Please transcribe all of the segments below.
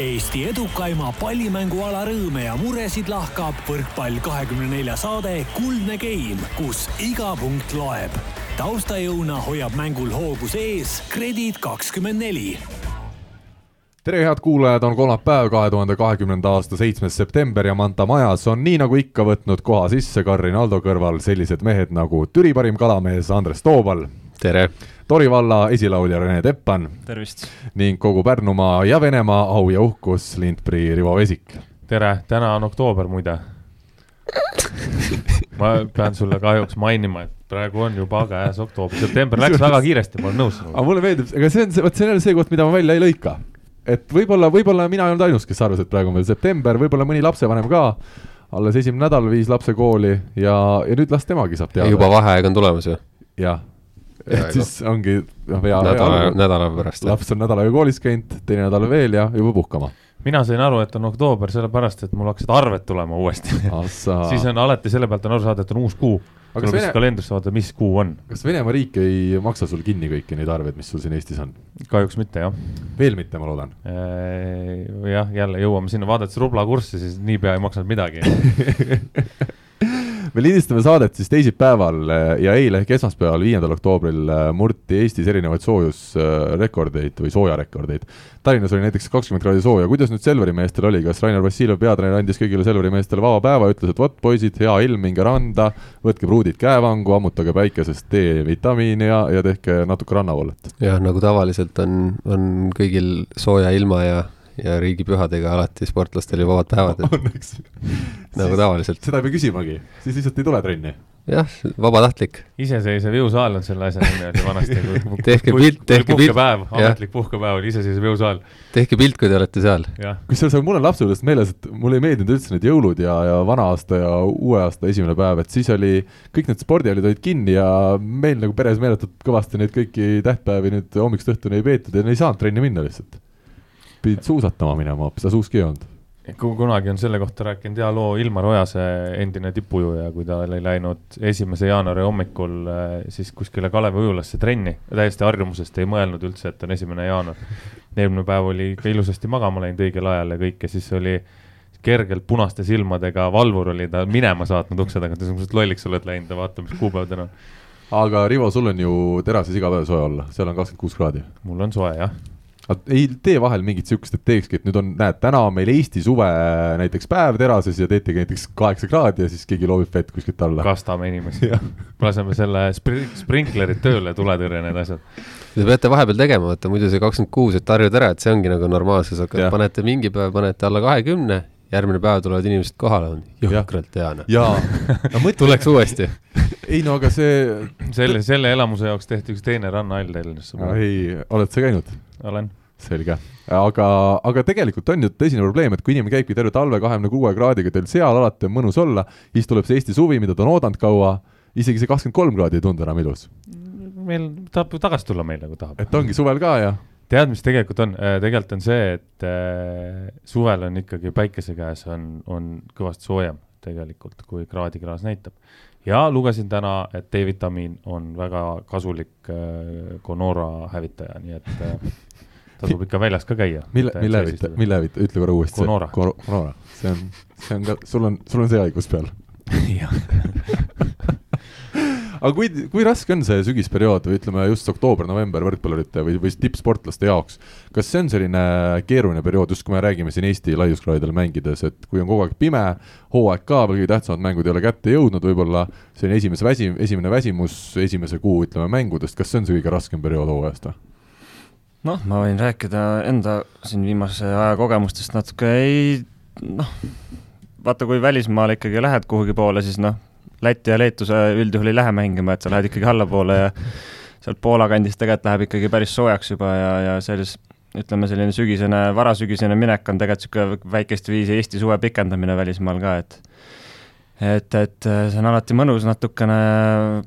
Eesti edukaima pallimänguala rõõme ja muresid lahkab võrkpall kahekümne nelja saade Kuldne Game, kus iga punkt loeb. taustajõuna hoiab mängul hoogus ees Kredit kakskümmend neli tere, head kuulajad, on kolmapäev, kahe tuhande kahekümnenda aasta seitsmes september ja Manta majas on nii nagu ikka võtnud koha sisse Karin Aldo kõrval sellised mehed nagu Türi parim kalamees Andres Toobal. Tere! Tori valla esilaulja Rene Teppan. tervist! ning kogu Pärnumaa ja Venemaa au ja uhkus Lindprii Rivo Vesik. tere, täna on oktoober muide ma pean sulle kahjuks mainima, et praegu on juba käes oktoober, september läks väga kiiresti, ma olen nõus sinuga. aga mulle meeldib, ega see on see, vot see on jälle see koht, mida ma välja ei lõika et võib-olla, võib-olla mina ei olnud ainus, kes arvas, et praegu on veel september, võib-olla mõni lapsevanem ka, alles esimene nädal viis lapse kooli ja, ja nüüd las temagi saab teada. juba vaheaeg on tulemas ju? jah, et siis ongi noh, hea nädala, nädala pärast. laps on nädal aega koolis käinud, teine nädal veel ja juba puhkama mina sain aru, et on oktoober sellepärast, et mul hakkasid arved tulema uuesti siis on alati selle pealt on aru saada, et on uus kuu aga tuleb Vene... kalendrisse vaadata, mis kuu on. kas Venemaa riik ei maksa sul kinni kõiki neid arveid, mis sul siin Eestis on? kahjuks mitte, jah. veel mitte, ma loodan. jah, jälle jõuame sinna, vaadates rubla kurssi, siis niipea ei maksnud midagi me lindistame saadet siis teisipäeval eh, ja eile ehk esmaspäeval, viiendal oktoobril eh, murti Eestis erinevaid soojusrekordeid või soojarekordeid. Tallinnas oli näiteks kakskümmend kraadi sooja, kuidas nüüd Selveri meestel oli, kas Rainer Vassiljev, peatreener, andis kõigile Selveri meestele vaba päeva, ütles, et vot poisid, hea ilm, minge randa, võtke pruudid käevangu, ammutage päikesest D-vitamiini ja, ja tehke natuke rannavoolet. jah, nagu tavaliselt on, on kõigil sooja ilma ja ja riigipühadega alati sportlastel ju vabad päevad, et on, eks nagu tavaliselt. seda ei pea küsimagi, siis lihtsalt ei tule trenni. jah, vabatahtlik. iseseisev jõusaal on selle asja nimi oli vanasti. tehke pilt, tehke pilt. puhkepäev, ametlik puhkepäev oli iseseisev jõusaal. tehke pilt, kui te olete seal. kusjuures mul on lapsepõlvest meeles, et mulle ei meeldinud üldse need jõulud ja, ja vana aasta ja uue aasta esimene päev, et siis oli, kõik need spordihallid olid kinni ja meil nagu peres meeletult kõvasti neid kõiki tähtpäevi nüüd hommikust õhtuni ei peetud ja ei saanud trenni minna lihtsalt pidid suusatama minema hoopis, aga suuski ei olnud. kunagi on selle kohta rääkinud hea loo Ilmar Ojase, endine tipujuja, kui ta oli läinud esimese jaanuari hommikul eh, siis kuskile Kalevi ujulasse trenni, täiesti harjumusest ei mõelnud üldse, et on esimene jaanuar. eelmine päev oli ikka ilusasti magama läinud õigel ajal ja kõik ja siis oli kergelt punaste silmadega valvur oli ta minema saatnud ukse tagant sa mõtlesid, lolliks oled läinud ja vaata, mis kuupäev täna on. aga Rivo, sul on ju terases iga päev soe olla, seal on kakskümmend kuus kraadi. mul on soe, jah ei tee vahel mingit sihukest, et teekski, et nüüd on, näed, täna on meil Eesti suve näiteks päev terases ja teetegi näiteks kaheksa kraadi ja siis keegi loobib vett kuskilt alla. kastame inimesi laseme selle spri-, sprinklerid tööle, tuletõrje, need asjad. Te peate vahepeal tegema, vaata muidu see kakskümmend kuus, et harjud ära, et see ongi nagu normaalsus, aga panete mingi päev, panete alla kahekümne, järgmine päev tulevad inimesed kohale, on jõhkralt hea noh. jaa, no mõtle. tuleks uuesti ei no aga see. selle, selle elamuse jaoks tehti üks teine rannahall Tallinnas. ei, oled sa käinud? olen selge, aga, aga tegelikult on ju tõsine probleem, et kui inimene käibki terve talve kahekümne kuue kraadiga teil seal, alati on mõnus olla, siis tuleb see Eesti suvi, mida ta on oodanud kaua, isegi see kakskümmend kolm kraadi ei tundu enam ilus. meil tahab ju tagasi tulla meile, kui tahab. et ongi suvel ka ja tead, mis tegelikult on, äh, tegelikult on see, et äh, suvel on ikkagi päikese käes on, on kõvasti soojem tegelikult, kui kraadiklaas näitab. Ja lugesin täna, et D-vitamiin on väga kasulik äh, Conora hävitaja, nii et äh, tasub ikka väljas ka käia. mille, mille hävita, mille hävita, ütle korra uuesti. Conora. Conora, see on, see on ka, sul on, sul on see haigus peal aga kui, kui raske on see sügisperiood või ütleme just oktoober-november võrkpallurite või, või tippsportlaste jaoks, kas see on selline keeruline periood, just kui me räägime siin Eesti laiuskraadidel mängides, et kui on kogu aeg pime, hooaeg ka, kõige tähtsamad mängud ei ole kätte jõudnud võib-olla, selline esimese väsi, esimene väsimus esimese kuu, ütleme, mängudest, kas see on see kõige raskem periood hooajast või? noh, ma võin rääkida enda siin viimase aja kogemustest natuke, ei noh, vaata, kui välismaale ikkagi lähed kuhugi poole, siis noh, Läti ja Leetu sa üldjuhul ei lähe mängima, et sa lähed ikkagi allapoole ja sealt Poola kandist tegelikult läheb ikkagi päris soojaks juba ja, ja selles ütleme, selline sügisene, varasügisene minek on tegelikult niisugune väikest viisi Eesti suve pikendamine välismaal ka, et et, et see on alati mõnus natukene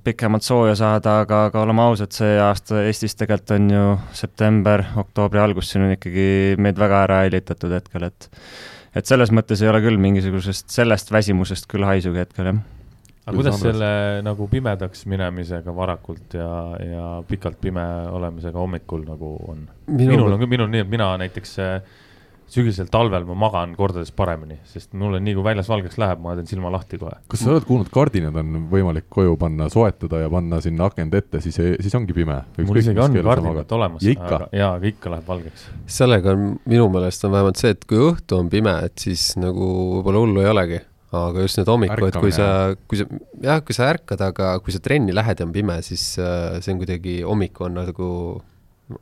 pikemalt sooja saada, aga, aga oleme ausad, see aasta Eestis tegelikult on ju september, oktoobri algus, siin on ikkagi meid väga ära häilitatud hetkel, et et selles mõttes ei ole küll mingisugusest sellest väsimusest küll haisugi hetkel, jah. Aga kuidas selle nagu pimedaks minemisega varakult ja, ja pikalt pime olemisega hommikul nagu on? minul on küll, minul nii, et mina näiteks äh, sügisel, talvel ma magan kordades paremini, sest mul on nii, kui väljas valgeks läheb, ma teen silma lahti kohe. kas sa oled kuulnud, kardinad on võimalik koju panna, soetada ja panna sinna akent ette, siis, siis ongi pime? mul isegi on kardinad olemas, aga jaa, aga ikka läheb valgeks. sellega on minu meelest on vähemalt see, et kui õhtu on pime, et siis nagu võib-olla hullu ei olegi aga just need hommikud, et kui sa, kui sa, jah, kui sa ärkad, aga kui sa trenni lähed ja on pime, siis äh, see on kuidagi, hommik on nagu,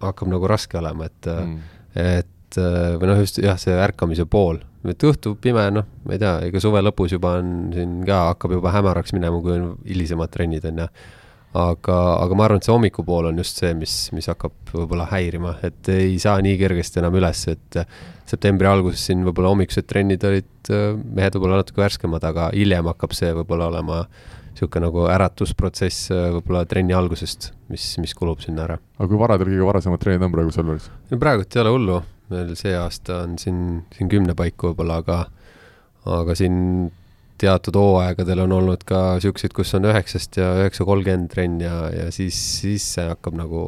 hakkab nagu raske olema, et mm., et et äh, või noh, just jah, see ärkamise pool, et õhtu pime, noh, ma ei tea, ega suve lõpus juba on siin ka, hakkab juba hämaraks minema, kui on hilisemad trennid, on ju. Aga, aga ma arvan, et see hommikupool on just see, mis, mis hakkab võib-olla häirima, et ei saa nii kergesti enam üles, et septembri alguses siin võib-olla hommikused trennid olid, äh, mehed võib-olla natuke värskemad, aga hiljem hakkab see võib-olla olema niisugune nagu äratusprotsess äh, võib-olla trenni algusest, mis, mis kulub sinna ära. aga kui vara teil kõige varasemad trennid on praegu Selveris? no praegult ei ole hullu, meil see aasta on siin, siin kümne paiku võib-olla, aga, aga siin teatud hooaegadel on olnud ka siukseid, kus on üheksast ja üheksa kolmkümmend trenn ja, ja siis, siis see hakkab nagu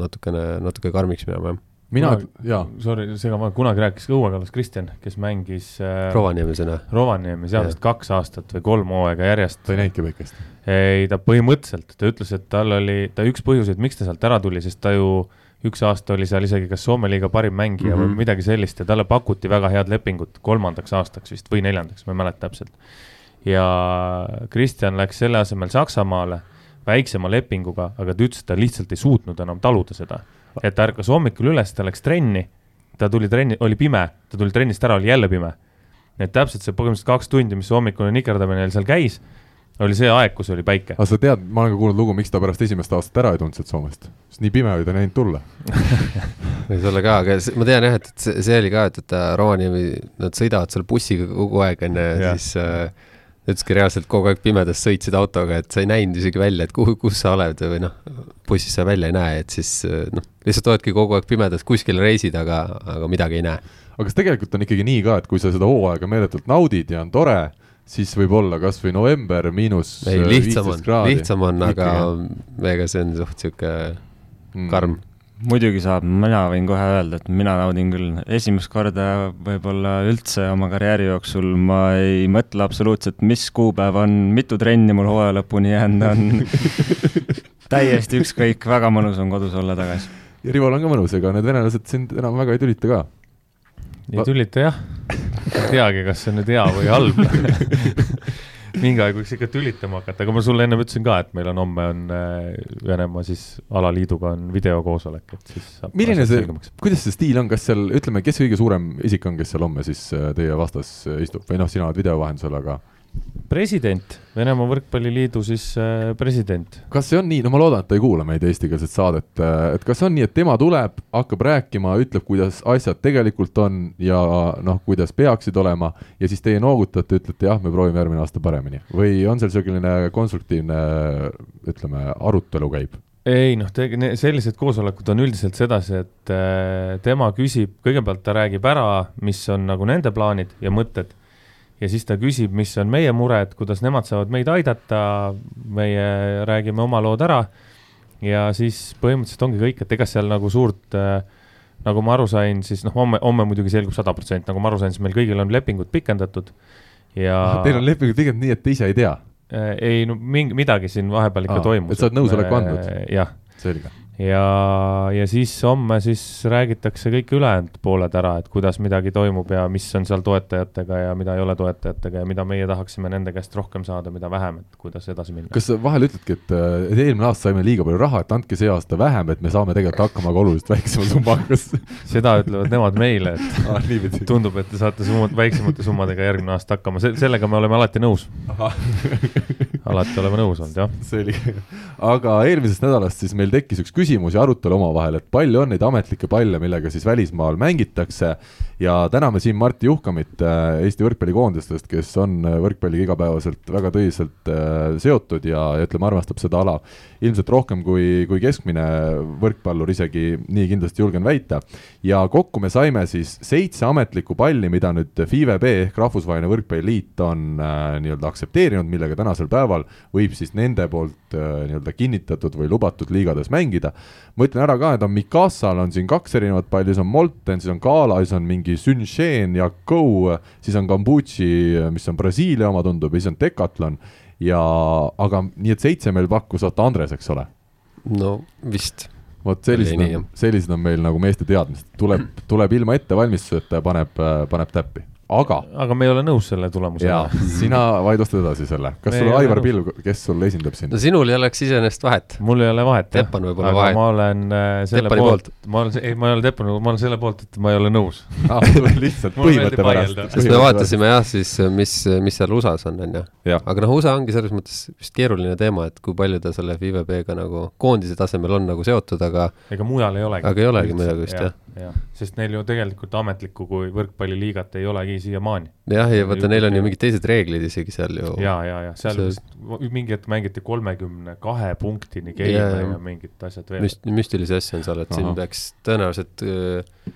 natukene, natuke karmiks minema, jah mina, jaa. Sorry, segan vahele, kunagi rääkis ka Õue Kallas Kristjan, kes mängis äh, Rovaniemis, on ju? Rovaniemis jah, vist kaks aastat või kolm hooaega järjest. ta ei näinudki väikest? ei, ta põhimõtteliselt, ta ütles, et tal oli, ta üks põhjuseid, miks ta sealt ära tuli, sest ta ju äh, üks aasta oli seal isegi kas Soome liiga parim mängija mm -hmm. või mhm. midagi sellist ja talle pakuti väga head lepingut kolmandaks aastaks vist või neljandaks, ma ei mäleta täpselt. ja Kristjan läks selle asemel Saksamaale väiksema lepinguga, aga ta ütles, et ta lihtsalt ei suutnud enam taluda seda. et ta ärkas hommikul üles, ta läks trenni, ta tuli trenni, oli pime, ta tuli trennist ära, oli jälle pime. et täpselt see põhimõtteliselt kaks tundi, mis hommikune nikerdamine seal käis oli see aeg, kus oli päike. aga sa tead, ma olen ka kuulnud lugu, miks ta pärast esimest aastat ära ei tulnud sealt Soomest, sest nii pime oli ta näinud tulla võis olla ka, aga ma tean jah, et, et see, see oli ka, et, et Rovaniemi, nad sõidavad seal bussiga kogu aeg onju ja siis äh, ütleski reaalselt kogu aeg pimedas sõitsid autoga, et sa ei näinud isegi välja, et kuhu, kus sa oled või noh, bussist sa välja ei näe, et siis äh, noh, lihtsalt oledki kogu aeg pimedas, kuskil reisid, aga, aga midagi ei näe. aga kas tegelikult on ikkagi nii ka, et kui sa seda hooaega meeletult naudid ja on tore siis võib olla kasvõi november miinus ei, lihtsam on, lihtsam on, aga ega see on suht sihuke mm. karm. Muidugi saab, mina võin kohe öelda, et mina naudin küll, esimest korda võib-olla üldse oma karjääri jooksul. Ma ei mõtle absoluutselt, mis kuupäev on, mitu trenni mul hooaja lõpuni jäänud on. Täiesti ükskõik, väga mõnus on kodus olla tagasi. ja Rival on ka mõnus, ega need venelased sind enam väga ei tülita ka ei tülita jah. ei teagi, kas see on nüüd hea või halb mingi aeg võiks ikka tülitama hakata, aga ma sulle ennem ütlesin ka, et meil on homme on äh, Venemaa siis alaliiduga on videokoosolek, et siis. milline see, kuidas see stiil on, kas seal, ütleme, kes kõige suurem isik on, kes seal homme siis äh, teie vastas äh, istub või noh, sina oled video vahendusel, aga president, Venemaa Võrkpalliliidu siis äh, president. kas see on nii, no ma loodan, et ta ei kuula meid eestikeelset saadet, äh, et kas on nii, et tema tuleb, hakkab rääkima, ütleb, kuidas asjad tegelikult on ja noh, kuidas peaksid olema ja siis teie noogutate, ütlete jah, me proovime järgmine aasta paremini või on seal selline konstruktiivne, ütleme, arutelu käib? ei noh, sellised koosolekud on üldiselt sedasi, et äh, tema küsib, kõigepealt ta räägib ära, mis on nagu nende plaanid ja mõtted ja siis ta küsib, mis on meie mured, kuidas nemad saavad meid aidata, meie räägime oma lood ära ja siis põhimõtteliselt ongi kõik, et ega seal nagu suurt äh, nagu ma aru sain, siis noh, homme, homme muidugi selgub sada protsenti, nagu ma aru sain, siis meil kõigil on lepingud pikendatud ja Teil on lepingud pikendatud nii, et te ise ei tea äh,? ei no mingi, midagi siin vahepeal ikka Aa, toimus. et sa oled nõusoleku andnud? jah. selge ja, ja siis homme siis räägitakse kõik ülejäänud pooled ära, et kuidas midagi toimub ja mis on seal toetajatega ja mida ei ole toetajatega ja mida meie tahaksime nende käest rohkem saada, mida vähem, et kuidas edasi minna. kas sa vahel ütledki, et, et eelmine aasta saime liiga palju raha, et andke see aasta vähem, et me saame tegelikult hakkama ka oluliselt väiksema summaga seda ütlevad nemad meile, et ah, tundub, et te saate summad, väiksemate summadega järgmine aasta hakkama, sellega me oleme alati nõus. Alati oleme nõus olnud, jah. selge, aga eelmisest nädalast siis meil tekkis üks küsimus, küsimus ja arutelu omavahel, et palju on neid ametlikke palle, millega siis välismaal mängitakse ja täname siin Martti Juhkamit äh, Eesti võrkpallikoondistest, kes on äh, võrkpalliga igapäevaselt väga tõsiselt äh, seotud ja, ütleme, armastab seda ala ilmselt rohkem kui, kui keskmine võrkpallur, isegi nii kindlasti julgen väita. ja kokku me saime siis seitse ametlikku palli, mida nüüd FIVB ehk Rahvusvaheline Võrkpalliliit on nii-öelda aktsepteerinud, millega tänasel päeval võib siis nende poolt nii-öelda kinnitatud või lubatud liigades mängida ma ütlen ära ka, et on Mikasal on siin kaks erinevat palli, siis on Molten, siis on Kala, siis on mingi Sunshen ja Go, siis on Kambuchi, mis on Brasiilia oma, tundub, ja siis on Decathlon. Ja aga nii, et seitse meil pakkus, vaata Andres, eks ole? no vist. Vot sellised on, sellised on meil nagu meeste teadmised, tuleb, tuleb ilma ettevalmistuseta ja paneb, paneb täppi aga. aga me ei ole nõus selle tulemusega. sina vaidlustad edasi selle. kas sul Aivar Pilv, kes sul esindab sind? no sinul ei oleks iseenesest vahet. mul ei ole vahet, jah. Teppan võib olla vahet. ma olen äh, selle Teppani poolt, poolt., ma olen, ei, ma ei ole Teppan, ma olen selle poolt, et ma ei ole nõus ah, lihtsalt põhimõtte pärast. sest me vaatasime jah, siis mis, mis seal USA-s on, on ju. aga noh, USA ongi selles mõttes vist keeruline teema, et kui palju ta selle FIVB-ga nagu koondise tasemel on nagu seotud, aga ega mujal ei olegi. aga ei olegi midagi vist, jah jah, sest neil ju tegelikult ametlikku kui võrkpalliliigat ei olegi siiamaani. jah, ja vaata, neil on ju mingid teised reeglid isegi seal ju. ja, ja, ja seal see... vist mingi hetk mängiti kolmekümne kahe punktini geime ja, ja mingid asjad veel Müst,. müstilisi asju on seal, et Aha. siin peaks tõenäoliselt äh,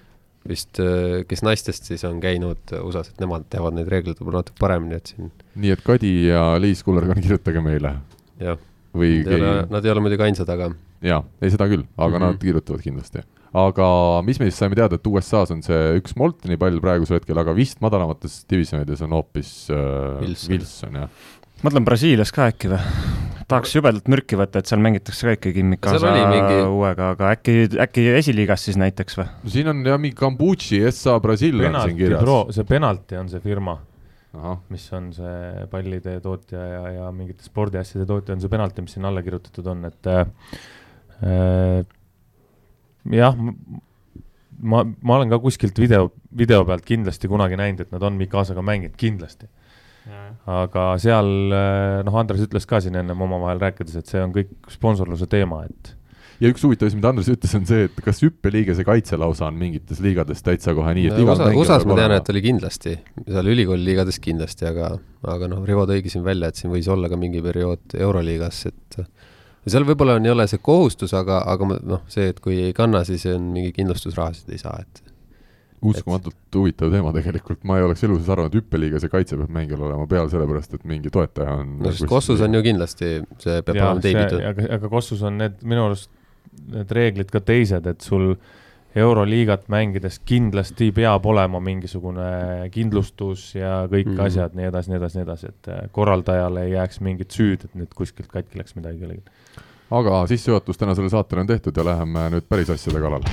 vist, äh, kes naistest siis on käinud USA-s, et nemad teavad neid reegleid võib-olla natuke paremini, et siin. nii et Kadi ja Liis Kullergann, kirjutage meile. jah. või keegi. Nad ei ole muidugi ainsad, aga. jaa, ei seda küll, aga mm -hmm. nad kirjutavad kindlasti aga mis me siis saime teada, et USA-s on see üks Molteni pall praegusel hetkel, aga vist madalamates divisjonides on hoopis äh, Wilson, Wilson, jah. mõtlen Brasiilias ka äkki või? tahaks jubedalt mürki võtta, et seal mängitakse ka ikkagi Mikasa mingi... uuega, aga äkki, äkki esiliigas siis näiteks või? siin on jah, mingi Kambuchi SA Brasiilia on siin kirjas. see Penalti on see firma, mis on see pallide tootja ja, ja mingite spordiasjade tootja on see Penalti, mis sinna alla kirjutatud on, et äh, jah, ma, ma olen ka kuskilt video, video pealt kindlasti kunagi näinud, et nad on Mikasaga mänginud, kindlasti. aga seal, eh, noh, Andres ütles ka siin ennem omavahel rääkides, et see on kõik sponsorluse teema, et ja üks huvitav asi, mida Andres ütles, on see, et kas hüppeliigese kaitse lausa on mingites liigades täitsa kohe nii, et igal USA, USA-s ma tean, et oli kindlasti, seal ülikooli liigades kindlasti, aga, aga noh, Rivo tõigi siin välja, et siin võis olla ka mingi periood Euroliigas, et seal võib-olla on, ei ole see kohustus, aga, aga noh, see, et kui ei kanna, siis on mingi kindlustusrahasid ei saa, et uskumatult et... huvitav teema tegelikult, ma ei oleks elu sees arvanud, hüppeliigas ja kaitse peab mängijal olema peal, sellepärast et mingi toetaja on no sest Kossus on ju kindlasti, see peab ja, olema teenitud. aga, aga Kossus on need minu arust need reeglid ka teised, et sul Euroliigat mängides kindlasti peab olema mingisugune kindlustus ja kõik mm -hmm. asjad, nii edasi, nii edasi, nii edasi, et korraldajale ei jääks mingit süüd, et nüüd kuskilt katki läks midagi kellelgi aga sissejuhatus tänasele saatele on tehtud ja läheme nüüd päris asjade kallale.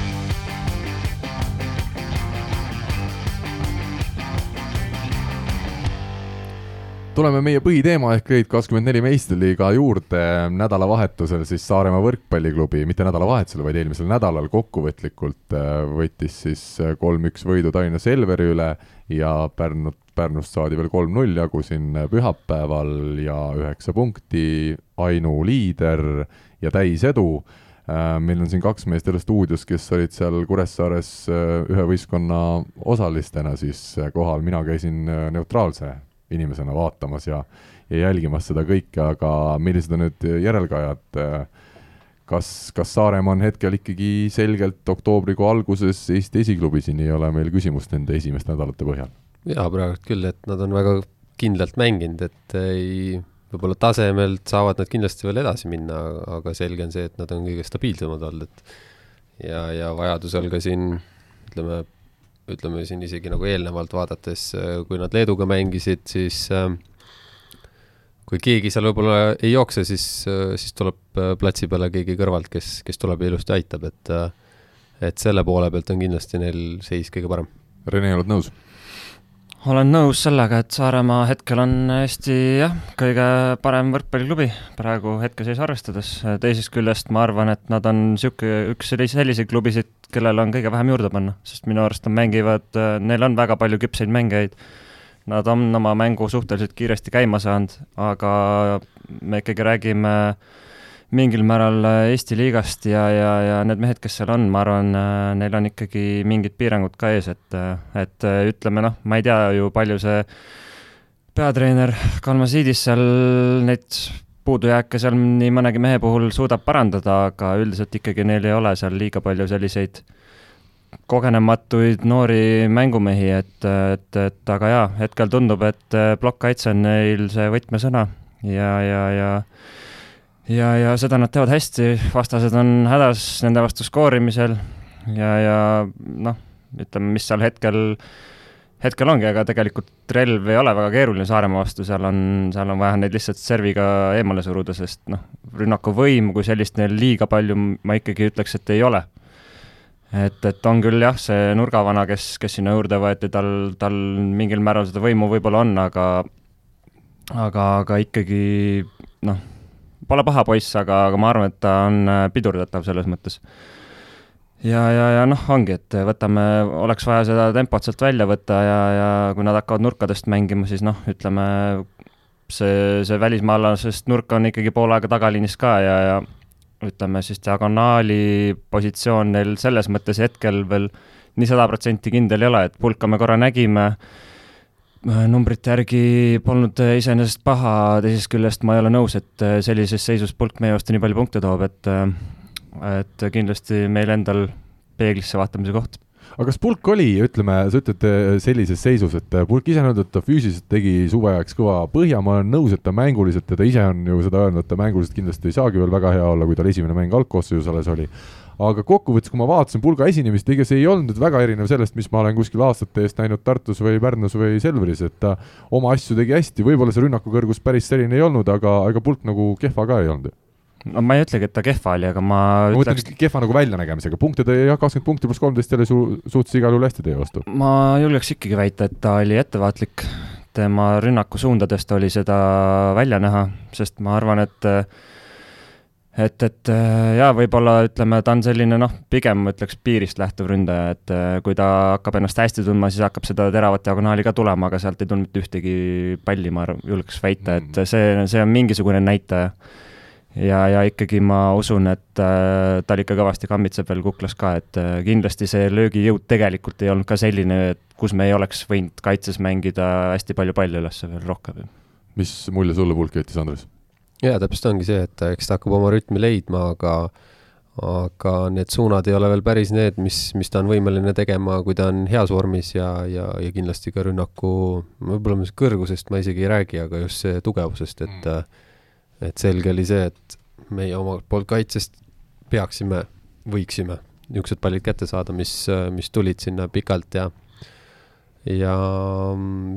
tuleme meie põhiteema ehk Grade kakskümmend neli meistriliiga juurde. nädalavahetusel siis Saaremaa võrkpalliklubi, mitte nädalavahetusel, vaid eelmisel nädalal kokkuvõtlikult äh, võttis siis kolm-üks võidu Tallinna Selveri üle ja Pärnut, Pärnust saadi veel kolm-null jagu siin pühapäeval ja üheksa punkti, ainuliider ja täisedu. Äh, meil on siin kaks meest jälle stuudios, kes olid seal Kuressaares äh, ühe võistkonna osalistena siis äh, kohal, mina käisin neutraalse inimesena vaatamas ja, ja jälgimas seda kõike, aga millised on nüüd järelkajad? kas, kas Saaremaa on hetkel ikkagi selgelt oktoobrikuu alguses Eesti esiklubi, siin ei ole meil küsimust nende esimeste nädalate põhjal? Jaa, praegu küll, et nad on väga kindlalt mänginud, et ei, võib-olla tasemelt saavad nad kindlasti veel edasi minna, aga selge on see, et nad on kõige stabiilsemad olnud, et ja, ja vajadusel ka siin ütleme, ütleme siin isegi nagu eelnevalt vaadates, kui nad Leeduga mängisid, siis äh, kui keegi seal võib-olla ei jookse, siis, siis tuleb platsi peale keegi kõrvalt, kes, kes tuleb ja ilusti aitab, et et selle poole pealt on kindlasti neil seis kõige parem. Rene, oled nõus? Olen nõus sellega, et Saaremaa hetkel on Eesti jah, kõige parem võrkpalliklubi praegu hetkeseis arvestades. teisest küljest ma arvan, et nad on niisugune, üks selliseid klubisid, kellel on kõige vähem juurde panna, sest minu arust nad mängivad, neil on väga palju küpseid mängijaid. Nad on oma mängu suhteliselt kiiresti käima saanud, aga me ikkagi räägime äh, mingil määral äh, Eesti liigast ja, ja, ja need mehed, kes seal on, ma arvan, äh, neil on ikkagi mingid piirangud ka ees, et, äh, et ütleme noh, ma ei tea ju, palju see peatreener Kalmasiidis seal neid puudujääke seal nii mõnegi mehe puhul suudab parandada, aga üldiselt ikkagi neil ei ole seal liiga palju selliseid kogenematuid noori mängumehi, et, et, et aga jaa, hetkel tundub, et plokkkaitse on neil see võtmesõna ja, ja, ja ja, ja seda nad teevad hästi, vastased on hädas nende vastu skoorimisel. Ja, ja noh, ütleme, mis seal hetkel, hetkel ongi, aga tegelikult relv ei ole väga keeruline Saaremaa vastu, seal on, seal on vaja neid lihtsalt serviga eemale suruda, sest noh, rünnakuvõimu kui sellist neil liiga palju ma ikkagi ütleks, et ei ole. Et, et on küll jah, see nurgavana, kes, kes sinna juurde võeti, tal, tal mingil määral seda võimu võib-olla on, aga aga, aga ikkagi noh, pole paha poiss, aga, aga ma arvan, et ta on äh, pidurdatav selles mõttes. ja, ja, ja noh, ongi, et võtame, oleks vaja seda tempot sealt välja võtta ja, ja kui nad hakkavad nurkadest mängima, siis noh, ütleme see, see välismaalasest nurk on ikkagi pool aega tagaliinis ka ja, ja ütleme siis diagonaali positsioon neil selles mõttes hetkel veel nii sada protsenti kindel ei ole, et pulka me korra nägime, äh, numbrite järgi polnud iseenesest paha, teisest küljest ma ei ole nõus, et äh, sellises seisus pulk meie vastu nii palju punkte toob, et äh, et kindlasti meil endal peeglisse vaatamise koht. Aga kas pulk oli, ütleme, sa ütled sellises seisus, et pulk ise on öelnud, et ta füüsiliselt tegi suve ajaks kõva põhja, ma olen nõus, et ta mänguliselt ja ta ise on ju seda öelnud, et ta mänguliselt kindlasti ei saagi veel väga hea olla, kui tal esimene mäng algkoosseisus alles oli aga kokkuvõttes, kui ma vaatasin pulga esinemist, ega see ei olnud nüüd väga erinev sellest, mis ma olen kuskil aastate eest näinud Tartus või Pärnus või Selveris, et ta oma asju tegi hästi, võib-olla see rünnaku kõrgus päris selline ei olnud, aga ega pulk nagu kehva ka ei olnud. No ma ei ütlegi, et ta kehva oli, aga ma ma ütleks kehva nagu väljanägemisega, punkte tõi jah, kakskümmend punkti pluss kolmteist jälle su-, suutis igal juhul hästi teie vastu. ma julgeks ikkagi väita, et ta oli ettevaatlik, tema rünnakusuundadest oli seda välja näha, sest ma arvan, et et, et jaa, võib-olla ütleme, ta on selline noh, pigem ma ütleks piirist lähtuv ründaja, et kui ta hakkab ennast hästi tundma, siis hakkab seda teravat diagonaali ka tulema, aga sealt ei tulnud mitte ühtegi palli, ma julgeks väita, et mm. see, see on mingisugune näitaja ja, ja ikkagi ma usun, et äh, tal ikka kõvasti kammitseb veel kuklas ka, et äh, kindlasti see löögijõud tegelikult ei olnud ka selline, et kus me ei oleks võinud kaitses mängida hästi palju palle üles veel rohkem. mis mulje sulle pulk jättis, Andres? Jaa, täpselt ongi see, et eks ta hakkab oma rütmi leidma, aga aga need suunad ei ole veel päris need, mis, mis ta on võimeline tegema, kui ta on heas vormis ja, ja, ja kindlasti ka rünnaku, võib-olla kõrgusest ma isegi ei räägi, aga just see tugevusest, et mm. et selge oli see, et meie omalt poolt kaitsest peaksime, võiksime niisugused pallid kätte saada, mis, mis tulid sinna pikalt ja ja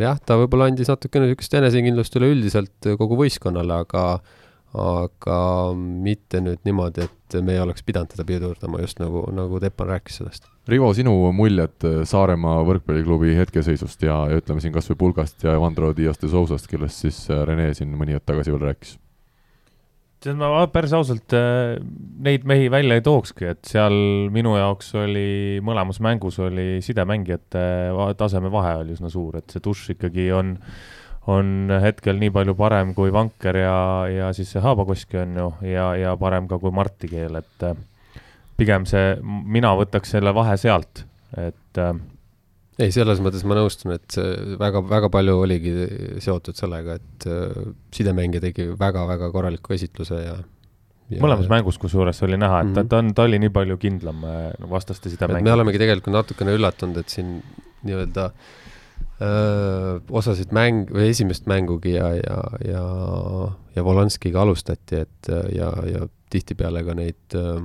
jah, ta võib-olla andis natukene niisugust enesekindlust üleüldiselt kogu võistkonnale, aga aga mitte nüüd niimoodi, et me ei oleks pidanud teda pidurdama, just nagu, nagu Teppan rääkis sellest. Rivo, sinu muljed Saaremaa võrkpalliklubi hetkeseisust ja, ja ütleme siin kas või Pulgast ja Vandro Dias de Sousast, kellest siis Rene siin mõni hetk tagasi veel rääkis tead, ma päris ausalt äh, neid mehi välja ei tookski, et seal minu jaoks oli, mõlemas mängus oli sidemängijate taseme vahe oli üsna suur, et see dušš ikkagi on, on hetkel nii palju parem kui Vanker ja, ja siis see Haabakoski on ju, ja, ja parem ka kui Marti Keel, et äh, pigem see, mina võtaks selle vahe sealt, et äh, ei, selles mõttes ma nõustun, et väga-väga palju oligi seotud sellega, et äh, sidemängija tegi väga-väga korraliku esitluse ja, ja mõlemas mängus kusjuures oli näha, et mm -hmm. ta, on, ta oli nii palju kindlam äh, vastaste sidemängija. me olemegi tegelikult natukene üllatunud, et siin nii-öelda öö, äh, osasid mäng või esimest mängugi ja, ja, ja, ja Volanskiga alustati, et ja, ja tihtipeale ka neid öö,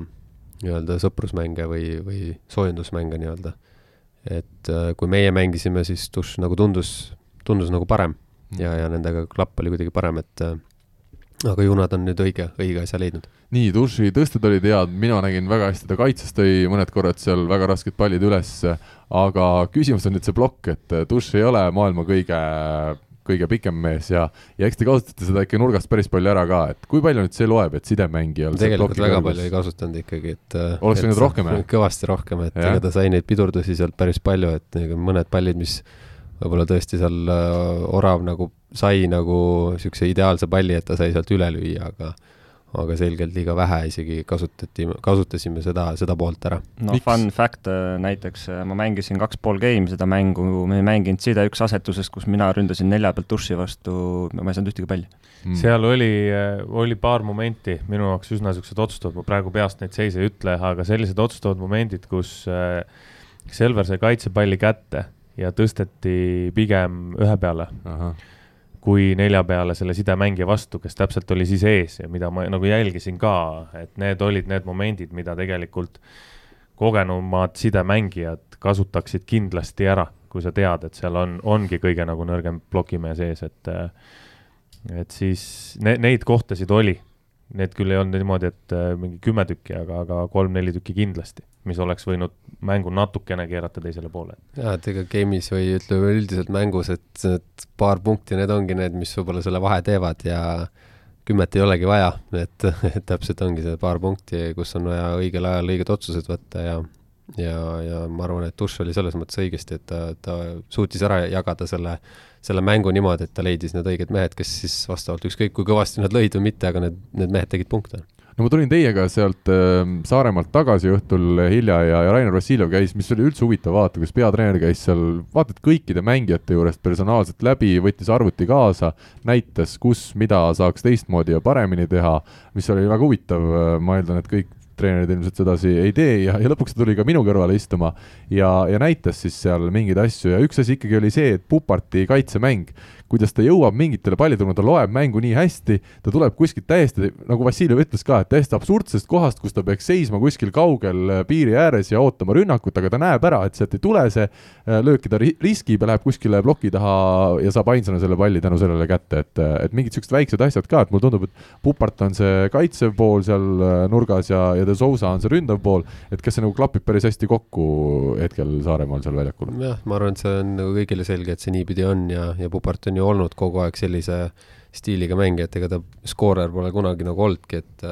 nii-öelda sõprusmänge või, või soojendusmänge nii-öelda et äh, kui meie mängisime, siis Duš nagu tundus, tundus nagu parem mm. ja, ja nendega klapp oli kuidagi parem, et äh, aga ju nad on nüüd õige, õige asja leidnud. nii, Duši tõsted olid head, mina nägin väga hästi, ta kaitses tõi mõned korrad seal väga rasked pallid üles, aga küsimus on nüüd see plokk, et Duš ei ole maailma kõige kõige pikem mees ja, ja eks te kasutate seda ikka nurgast päris palju ära ka, et kui palju nüüd see loeb, et sidemängijal tegelikult väga kõrgus... palju ei kasutanud ikkagi, et oleks võinud rohkem, jah? kõvasti rohkem, et ega ta sai neid pidurdusi sealt päris palju, et mõned pallid, mis võib-olla tõesti seal äh, Orav nagu sai nagu niisuguse ideaalse palli, et ta sai sealt üle lüüa, aga aga selgelt liiga vähe isegi kasutati, kasutasime seda, seda poolt ära. no Miks? fun fact äh, näiteks, äh, ma mängisin kaks pool game seda mängu, me ei mänginud side üks asetuses, kus mina ründasin nelja pealt duši vastu, ma ei saanud ühtegi palli mm.. seal oli, äh, oli paar momenti minu jaoks üsna niisugused otsustavad, ma praegu peast neid seise ei ütle, aga sellised otsustavad momendid, kus Selver sai kaitsepalli kätte ja tõsteti pigem ühe peale kui nelja peale selle sidemängija vastu, kes täpselt oli siis ees ja mida ma nagu jälgisin ka, et need olid need momendid, mida tegelikult kogenumad sidemängijad kasutaksid kindlasti ära, kui sa tead, et seal on, ongi kõige nagu nõrgem plokimees ees, et et siis ne, neid kohtasid oli. Need küll ei olnud niimoodi, et äh, mingi kümme tükki, aga, aga kolm-neli tükki kindlasti, mis oleks võinud mängu natukene keerata teisele poole. jaa, et ega game'is või ütleme üldiselt mängus, et need paar punkti, need ongi need, mis võib-olla selle vahe teevad ja kümmet ei olegi vaja, et, et täpselt ongi see paar punkti, kus on vaja õigel ajal õiged otsused võtta ja ja, ja ma arvan, et Tuš oli selles mõttes õigesti, et ta, ta suutis ära jagada selle, selle mängu niimoodi, et ta leidis need õiged mehed, kes siis vastavalt ükskõik kui kõvasti nad lõid või mitte, aga need, need mehed tegid punkte no ma tulin teiega sealt äh, Saaremaalt tagasi õhtul hilja ja, ja Rainer Vassiljev käis, mis oli üldse huvitav vaata, kus peatreener käis seal vaata et kõikide mängijate juurest personaalselt läbi, võttis arvuti kaasa, näitas, kus, mida saaks teistmoodi ja paremini teha, mis oli väga huvitav, ma eeldan, et kõik treenerid ilmselt sedasi ei tee ja, ja lõpuks ta tuli ka minu kõrvale istuma ja, ja näitas siis seal mingeid asju ja üks asi ikkagi oli see, et Puparti kaitsemäng kuidas ta jõuab mingitele pallituludele, ta loeb mängu nii hästi, ta tuleb kuskilt täiesti, nagu Vassiljev ütles ka, et täiesti absurdsest kohast, kus ta peaks seisma kuskil kaugel äh, piiri ääres ja ootama rünnakut, aga ta näeb ära, et sealt ei tule see äh, lööki, ta riskib ja läheb kuskile ploki taha ja saab ainsana selle palli tänu sellele kätte, et, äh, et mingid siuksed väiksed asjad ka, et mulle tundub, et Pupart on see kaitsev pool seal nurgas ja, ja De Sousa on see ründav pool, et kas see nagu klapib päris hästi kokku hetkel Saaremaal seal väljakul? jah, ma arvan, et see on nagu kõigile selge, et see niipidi on ja, ja Pupart on ju olnud kogu aeg sellise stiiliga mängija, et ega ta skoorer pole kunagi nagu olnudki, et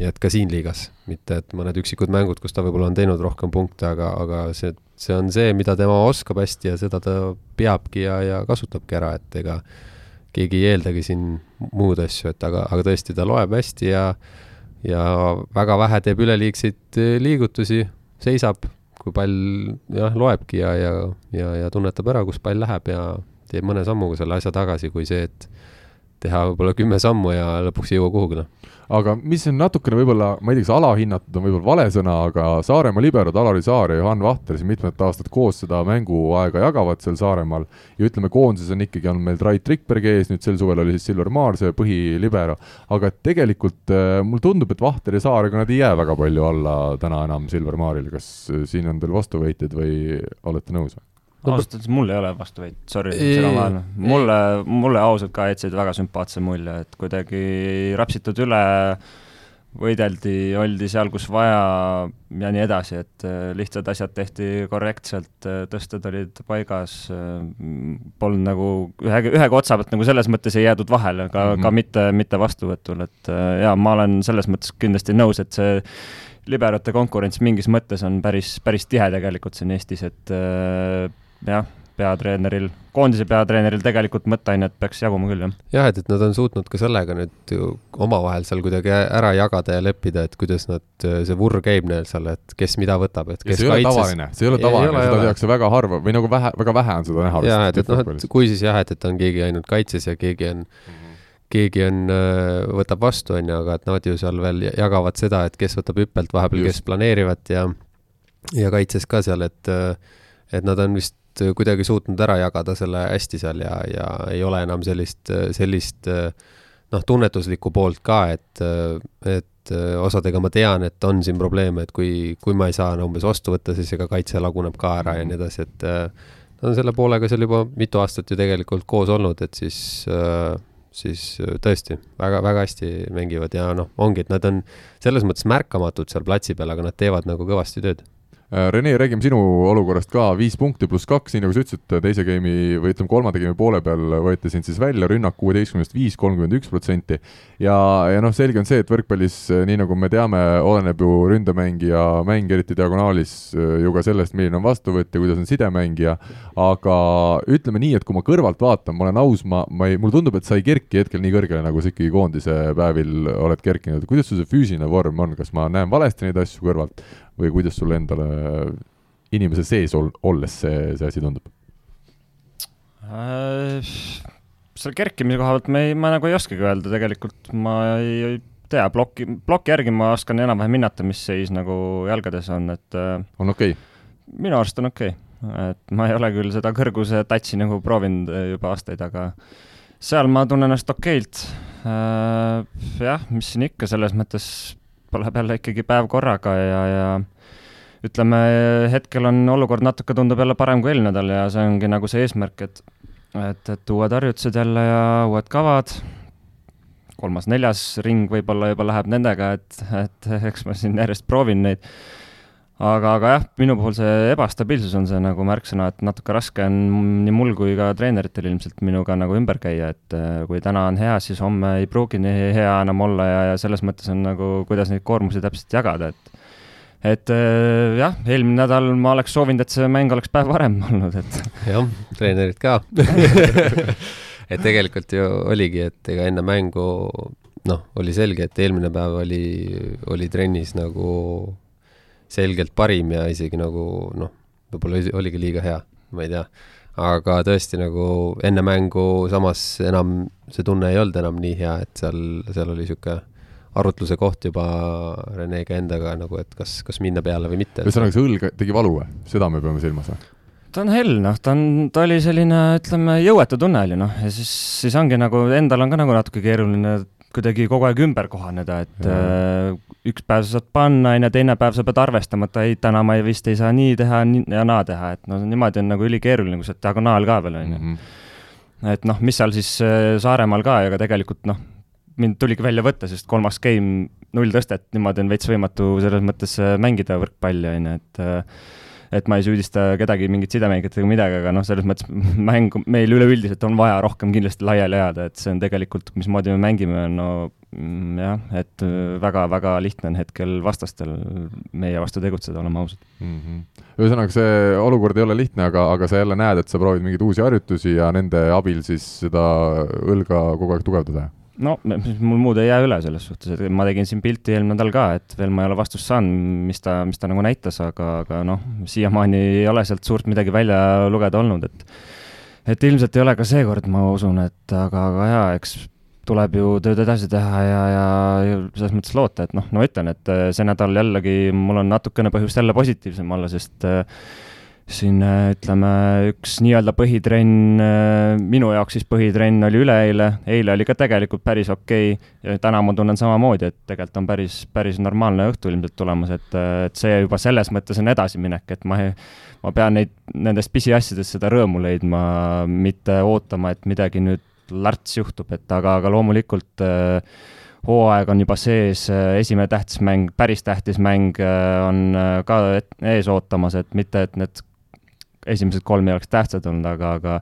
ja et ka siin liigas, mitte et mõned üksikud mängud, kus ta võib-olla on teinud rohkem punkte, aga, aga see, see on see, mida tema oskab hästi ja seda ta peabki ja, ja kasutabki ära, et ega keegi ei eeldagi siin muud asju, et aga, aga tõesti, ta loeb hästi ja ja väga vähe teeb üleliigseid liigutusi, seisab, kui pall jah, loebki ja, ja, ja, ja tunnetab ära, kus pall läheb ja teeb mõne sammuga selle asja tagasi, kui see, et teha võib-olla kümme sammu ja lõpuks ei jõua kuhugi, noh. aga mis on natukene võib-olla, ma ei tea, kas alahinnatud on võib-olla vale sõna, aga Saaremaa liberod Alari Saar ja Johan Vahter siin mitmed aastad koos seda mänguaega jagavad seal Saaremaal ja ütleme, koondises on ikkagi, on meil Rait Rikberg ees, nüüd sel suvel oli siis Silver Maar, see põhilibero, aga tegelikult äh, mulle tundub, et Vahter ja Saar, ega nad ei jää väga palju alla täna enam Silver Maarile, kas äh, siin on teil vastuväiteid või olete nõus või? Ausalt öeldes mul ei ole vastuväit, sorry, mulle, mulle ausalt ka jätsid väga sümpaatse mulje, et kuidagi rapsitud üle, võideldi, oldi seal, kus vaja ja nii edasi, et äh, lihtsad asjad tehti korrektselt, äh, tõsted olid paigas, äh, polnud nagu ühe, ühega otsa pealt nagu selles mõttes ei jäädud vahele, ka mm, -hmm. ka mitte, mitte vastuvõtul, et jaa, ma olen selles mõttes kindlasti nõus, et see liberate konkurents mingis mõttes on päris, päris tihe tegelikult siin Eestis, et jah, peatreeneril, koondise peatreeneril tegelikult mõtteainet peaks jaguma küll, jah. jah, et, et nad on suutnud ka sellega nüüd ju omavahel seal kuidagi ära jagada ja leppida, et kuidas nad, see vurr käib neil seal, et kes mida võtab, et kes ja see ei kaitses... ole tavaline, see ei ole tavaline, seda tehakse väga harva või nagu vähe, väga vähe on seda näha. jah, et, et noh, et kui siis jah, et, et on keegi ainult kaitses ja keegi on mm -hmm keegi on, võtab vastu, on ju, aga et nad ju seal veel jagavad seda, et kes võtab hüppelt vahepeal, kes planeerivad ja ja kaitses ka seal, et et nad on vist kuidagi suutnud ära jagada selle hästi seal ja, ja ei ole enam sellist, sellist noh, tunnetuslikku poolt ka, et, et osadega ma tean, et on siin probleeme, et kui, kui ma ei saa no, umbes vastu võtta, siis ega kaitse laguneb ka ära ja nii edasi, et nad on selle poolega seal juba mitu aastat ju tegelikult koos olnud, et siis siis tõesti väga, väga hästi mängivad ja noh, ongi, et nad on selles mõttes märkamatud seal platsi peal, aga nad teevad nagu kõvasti tööd. Äh, Rene, räägime sinu olukorrast ka, viis punkti pluss kaks, nii nagu sa ütlesid, teise game'i või ütleme, kolmanda game'i poole peal võeti sind siis välja, rünnak kuueteistkümnest viis, kolmkümmend üks protsenti. ja, ja noh, selge on see, et võrkpallis, äh, nii nagu me teame, oleneb ju ründemängija mäng, eriti diagonaalis, äh, ju ka sellest, milline on vastuvõtt ja kuidas on sidemängija, aga ütleme nii, et kui ma kõrvalt vaatan, ma olen aus, ma, ma ei, mulle tundub, et sa ei kerki hetkel nii kõrgele, nagu sa ikkagi koondise päevil oled kerkinud, kuidas sul see füüsiline vorm on, kas ma näen valesti neid asju kõrvalt või kuidas sulle endale inimese sees ol-, olles see, see asi tundub äh,? selle kerkimise koha pealt ma ei, ma nagu ei oskagi öelda, tegelikult ma ei, ei tea, ploki, ploki järgi ma oskan enam-vähem hinnata, mis seis nagu jalgades on, et äh, on okei okay.? minu arust on okei okay., et ma ei ole küll seda kõrguse tatsi nagu proovinud äh, juba aastaid, aga seal ma tunnen ennast okeilt. jah, mis siin ikka, selles mõttes läheb jälle ikkagi päev korraga ja, ja ütleme, hetkel on olukord natuke tundub jälle parem kui eelmine nädal ja see ongi nagu see eesmärk, et et, et uued harjutused jälle ja uued kavad, kolmas-neljas ring võib-olla juba läheb nendega, et, et eks ma siin järjest proovin neid. Aga, aga jah, minu puhul see ebastabiilsus on see nagu märksõna, et natuke raske on nii mul kui ka treeneritel ilmselt minuga nagu ümber käia, et äh, kui täna on hea, siis homme ei pruugi nii hea enam olla ja, ja selles mõttes on nagu, kuidas neid koormusi täpselt jagada, et et äh, jah, eelmine nädal ma oleks soovinud, et see mäng oleks päev varem olnud, et. jah, treenerid ka et tegelikult ju oligi, et ega enne mängu noh, oli selge, et eelmine päev oli, oli trennis nagu selgelt parim ja isegi nagu noh, võib-olla oligi liiga hea, ma ei tea. aga tõesti nagu enne mängu samas enam see tunne ei olnud enam nii hea, et seal, seal oli niisugune arutluse koht juba Renega endaga nagu, et kas, kas minna peale või mitte. ühesõnaga, see õlg tegi valu või? seda me peame silmas või? ta on hell, noh, ta on, ta oli selline, ütleme, jõuetu tunne oli, noh, ja siis, siis ongi nagu, endal on ka nagu natuke keeruline kuidagi kogu aeg ümber kohaneda, et äh, üks päev sa saad panna, on ju, teine päev sa pead arvestama, et ei, täna ma ei, vist ei saa nii teha nii, ja naa teha, et no niimoodi on nagu ülikeeruline, kui sa oled diagonaal ka veel, on ju. Mhm. et noh, mis seal siis äh, Saaremaal ka, ega tegelikult noh, mind tuligi välja võtta, sest kolmas game, null tõstet, niimoodi on veits võimatu selles mõttes äh, mängida võrkpalli, on ju, et äh, et ma ei süüdista kedagi mingit sidemängijat ega midagi, aga noh, selles mõttes mängu, meil üleüldiselt on vaja rohkem kindlasti laiali ajada, et see on tegelikult, mismoodi me mängime, no mm, jah, et väga-väga lihtne on hetkel vastastel meie vastu tegutseda, oleme ausad mm. -hmm. ühesõnaga, see olukord ei ole lihtne, aga, aga sa jälle näed, et sa proovid mingeid uusi harjutusi ja nende abil siis seda õlga kogu aeg tugevdada no mul muud ei jää üle selles suhtes, et ma tegin siin pilti eelmine nädal ka, et veel ma ei ole vastust saanud, mis ta, mis ta nagu näitas, aga, aga noh, siiamaani ei ole sealt suurt midagi välja lugeda olnud, et et ilmselt ei ole ka seekord, ma usun, et aga, aga jaa, eks tuleb ju tööd edasi teha ja, ja, selles mõttes loota, et noh, no ma ütlen, et see nädal jällegi mul on natukene põhjust jälle positiivsem olla, sest äh, siin äh, ütleme, üks nii-öelda põhitrenn, äh, minu jaoks siis põhitrenn oli üleeile, eile oli ka tegelikult päris okei okay. täna ma tunnen samamoodi, et tegelikult on päris, päris normaalne õhtu ilmselt tulemas, et, äh, et see juba selles mõttes on edasiminek, et ma ma pean neid, nendest pisiasjadest seda rõõmu leidma, mitte ootama, et midagi nüüd lärts juhtub, et aga, aga loomulikult äh, hooaeg on juba sees, esimene tähtis mäng, päris tähtis mäng on ka ees ootamas, et mitte, et need esimesed kolm ei oleks tähtsad olnud, aga, aga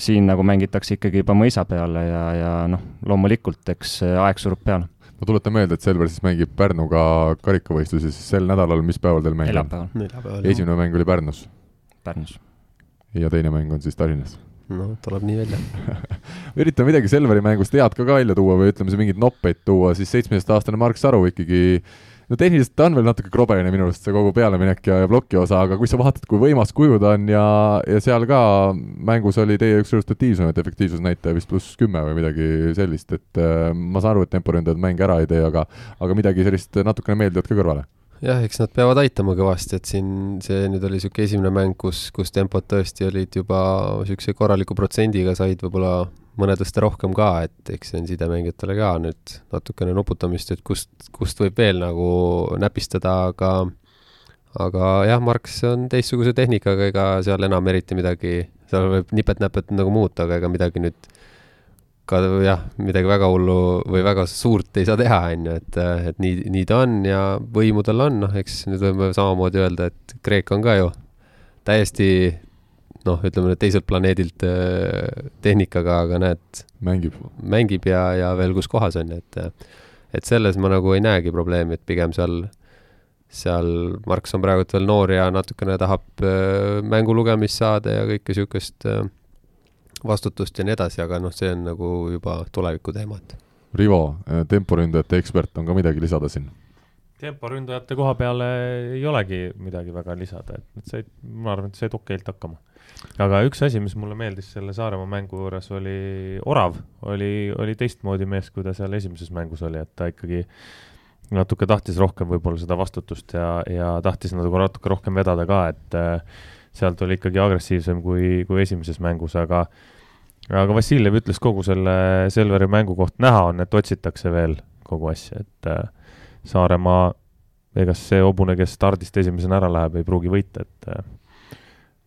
siin nagu mängitakse ikkagi juba mõisa peale ja, ja noh, loomulikult, eks aeg surub peale. ma tuletan meelde, et Selver siis mängib Pärnuga karikavõistlusi siis sel nädalal, mis päeval teil mäng on? neljapäeval. esimene mäng oli Pärnus? Pärnus. ja teine mäng on siis Tallinnas? no tuleb nii välja üritan midagi Selveri mängust head ka, ka välja tuua või ütleme, mingeid noppeid tuua, siis seitsmeteistaastane Mark Saru ikkagi no tehniliselt ta on veel natuke krobeline minu arust, see kogu pealeminek ja, ja ploki osa, aga kui sa vaatad, kui võimas kuju ta on ja, ja seal ka mängus oli teie üks resultatiivsemaid efektiivsusnäitaja vist pluss kümme või midagi sellist, et äh, ma saan aru, et temporündajad mänge ära ei tee, aga aga midagi sellist natukene meeldivat ka kõrvale. Jah, eks nad peavad aitama kõvasti, et siin see nüüd oli niisugune esimene mäng, kus, kus tempod tõesti olid juba niisuguse korraliku protsendiga, said võib-olla mõnedest rohkem ka, et eks see on sidemängijatele ka nüüd natukene nuputamist, et kust, kust võib veel nagu näpistada, aga aga jah, Marx on teistsuguse tehnikaga, ega seal enam eriti midagi, seal võib nipet-näpet nagu muuta, aga ega midagi nüüd ka jah, midagi väga hullu või väga suurt ei saa teha, on ju, et, et nii, nii ta on ja võimu tal on, noh, eks nüüd võime samamoodi öelda, et Kreeka on ka ju täiesti noh, ütleme nüüd teiselt planeedilt äh, tehnikaga, aga näed. mängib. mängib ja, ja veel kus kohas on ju, et, et selles ma nagu ei näegi probleemi, et pigem seal, seal Marks on praegult veel noor ja natukene tahab äh, mängu lugemist saada ja kõike niisugust äh, vastutust ja nii edasi, aga noh, see on nagu juba tuleviku teema, et. Rivo, temporündajate ekspert, on ka midagi lisada siin? temporündajate koha peale ei olegi midagi väga lisada, et nad said, ma arvan, et said okeilt hakkama aga üks asi, mis mulle meeldis selle Saaremaa mängu juures, oli Orav, oli, oli teistmoodi mees, kui ta seal esimeses mängus oli, et ta ikkagi natuke tahtis rohkem võib-olla seda vastutust ja, ja tahtis nagu natuke rohkem vedada ka, et äh, sealt oli ikkagi agressiivsem kui, kui esimeses mängus, aga aga Vassiljev ütles kogu selle Selveri mängu kohta, näha on, et otsitakse veel kogu asja, et äh, Saaremaa, ega see hobune, kes stardist esimesena ära läheb, ei pruugi võita, et äh,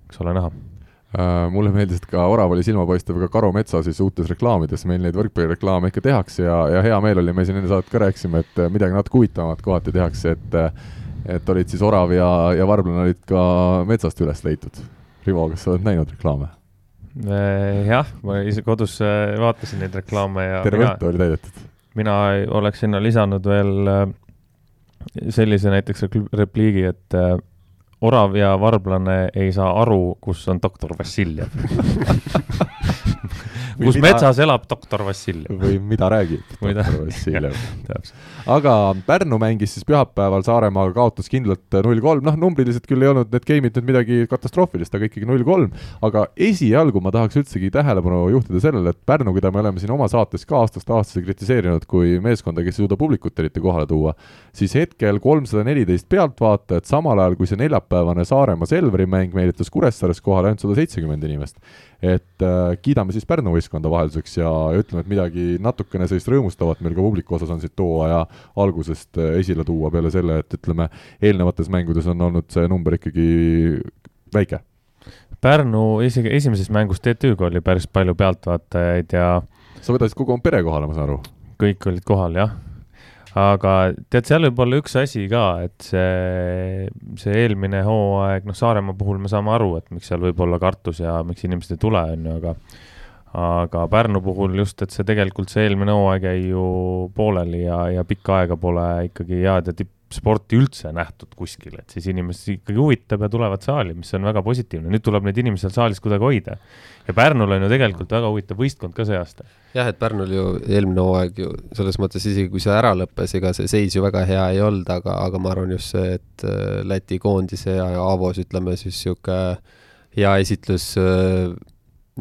eks ole näha mulle meeldis, et ka orav oli silmapaistev ka Karo Metsa siis uutes reklaamides, meil neid võrkpallireklaame ikka tehakse ja, ja hea meel oli, me siin enne saadet ka rääkisime, et midagi natuke huvitavamat kohati tehakse, et et olid siis orav ja, ja varblane olid ka metsast üles leitud. Rivo, kas sa oled näinud reklaame? Äh, jah, ma ise kodus äh, vaatasin neid reklaame ja terve õhtu oli täidetud? mina oleks sinna lisanud veel äh, sellise näiteks repliigi, et orav ja varblane ei saa aru, kus on doktor Vassiljev kus mida... metsas elab doktor Vassiljev. või mida räägib doktor Vassiljev aga Pärnu mängis siis pühapäeval Saaremaaga, kaotas kindlalt null kolm, noh, numbriliselt küll ei olnud need game'id nüüd midagi katastroofilist, aga ikkagi null kolm. aga esialgu ma tahaks üldsegi tähelepanu juhtida sellele, et Pärnu, keda me oleme siin oma saates ka aastast aastasse kritiseerinud kui meeskonda, kes ei suuda publikut eriti kohale tuua, siis hetkel kolmsada neliteist pealtvaatajat, samal ajal kui see neljapäevane Saaremaa Selveri mäng meelitas Kuressaares kohale ainult sada seitsekümmend inimest et äh, kiidame siis Pärnu võistkonda vahelduseks ja, ja ütleme, et midagi natukene sellist rõõmustavat meil ka publiku osas on siit too aja algusest äh, esile tuua, peale selle, et ütleme, eelnevates mängudes on olnud see number ikkagi väike. Pärnu isegi esimeses mängus TTÜ-ga oli päris palju pealtvaatajaid ja sa vedasid kogu oma pere kohale, ma saan aru? kõik olid kohal, jah aga tead, seal võib olla üks asi ka, et see, see eelmine hooaeg, noh, Saaremaa puhul me saame aru, et miks seal võib olla kartus ja miks inimesed ei tule, on ju, aga aga Pärnu puhul just, et see tegelikult see eelmine hooaeg jäi ju pooleli ja, ja pikka aega pole ikkagi head ja tippsporti üldse nähtud kuskil, et siis inimesi ikkagi huvitab ja tulevad saali, mis on väga positiivne, nüüd tuleb neid inimesi seal saalis kuidagi hoida. ja Pärnul on ju tegelikult väga huvitav võistkond ka see aasta jah, et Pärnul ju eelmine hooaeg ju selles mõttes isegi kui see ära lõppes, ega see seis ju väga hea ei olnud, aga, aga ma arvan just see, et äh, Läti koondise ja Avos ütleme siis niisugune hea esitlus äh,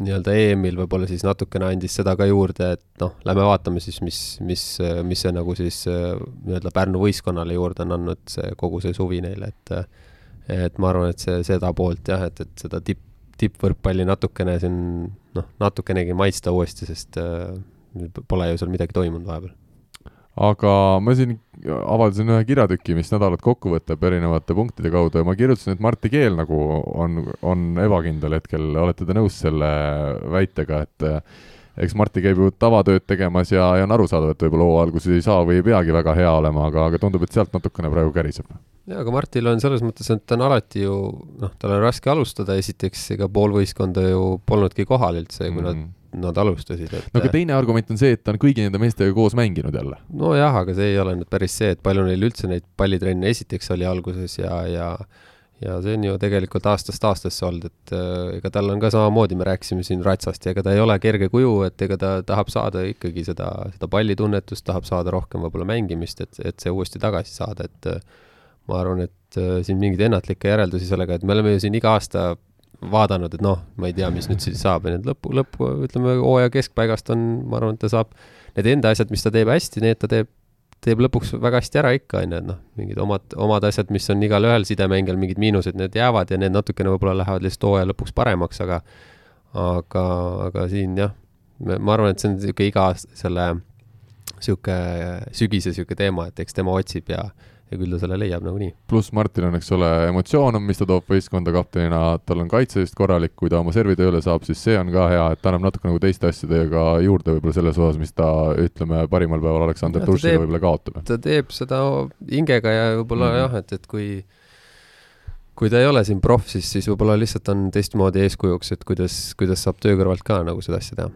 nii-öelda EM-il võib-olla siis natukene andis seda ka juurde, et noh, lähme vaatame siis, mis, mis, mis see nagu siis nii-öelda Pärnu võistkonnale juurde on andnud see kogu see suvi neile, et et ma arvan, et see, seda poolt jah, et, et seda tipp, tippvõrkpalli natukene siin noh, natukenegi maitsta uuesti, sest äh, pole ju seal midagi toimunud vahepeal aga ma siin avaldasin ühe kirjatüki, mis nädalat kokku võtab erinevate punktide kaudu ja ma kirjutasin, et Martti Keel nagu on, on ebakindel hetkel, olete te nõus selle väitega, et eks Martti käib ju tavatööd tegemas ja, ja on arusaadav, et võib-olla hoo alguses ei saa või ei peagi väga hea olema, aga, aga tundub, et sealt natukene praegu käriseb jaa, aga Martil on selles mõttes, et ta on alati ju noh, tal on raske alustada, esiteks ega pool võistkonda ju polnudki kohal üldse, kui mm. nad nad alustasid, et no aga teine argument on see, et ta on kõigi nende meestega koos mänginud jälle. nojah, aga see ei ole nüüd päris see, et palju neil üldse neid pallitrenne esiteks oli alguses ja, ja ja see on ju tegelikult aastast aastasse olnud, et äh, ega tal on ka samamoodi, me rääkisime siin Ratsast ja ega ta ei ole kerge kuju, et ega ta tahab saada ikkagi seda, seda pallitunnetust, tahab saada rohkem võib-olla mängimist, et, et see uuesti tagasi saada, et ma arvan, et äh, siin mingeid ennatlikke järeldusi sellega, et me oleme ju siin iga aasta vaadanud, et noh, ma ei tea, mis nüüd siis saab ja need lõpu, lõpu, ütleme hooaja keskpaigast on, ma arvan, et ta saab need enda asjad, mis ta teeb hästi, need ta teeb, teeb lõpuks väga hästi ära ikka, on ju, et noh, mingid omad, omad asjad, mis on igalühel sidemängijal mingid miinused, need jäävad ja need natukene võib-olla lähevad lihtsalt hooaja lõpuks paremaks, aga aga, aga siin jah, ma arvan, et see on niisugune iga selle niisugune sügise niisugune teema, et eks tema otsib ja ja küll ta selle leiab nagunii. pluss Martin on, eks ole, emotsioon on, mis ta toob võistkonda kaptenina, tal on kaitse vist korralik, kui ta oma servi tööle saab, siis see on ka hea, et ta annab natuke nagu teiste asjadega juurde võib-olla selles osas, mis ta, ütleme, parimal päeval Aleksander Turšile võib-olla kaotab. ta teeb seda hingega ja võib-olla mm -hmm. jah, et, et kui kui ta ei ole siin proff, siis, siis võib-olla lihtsalt on teistmoodi eeskujuks, et kuidas, kuidas saab töö kõrvalt ka nagu seda asja teha.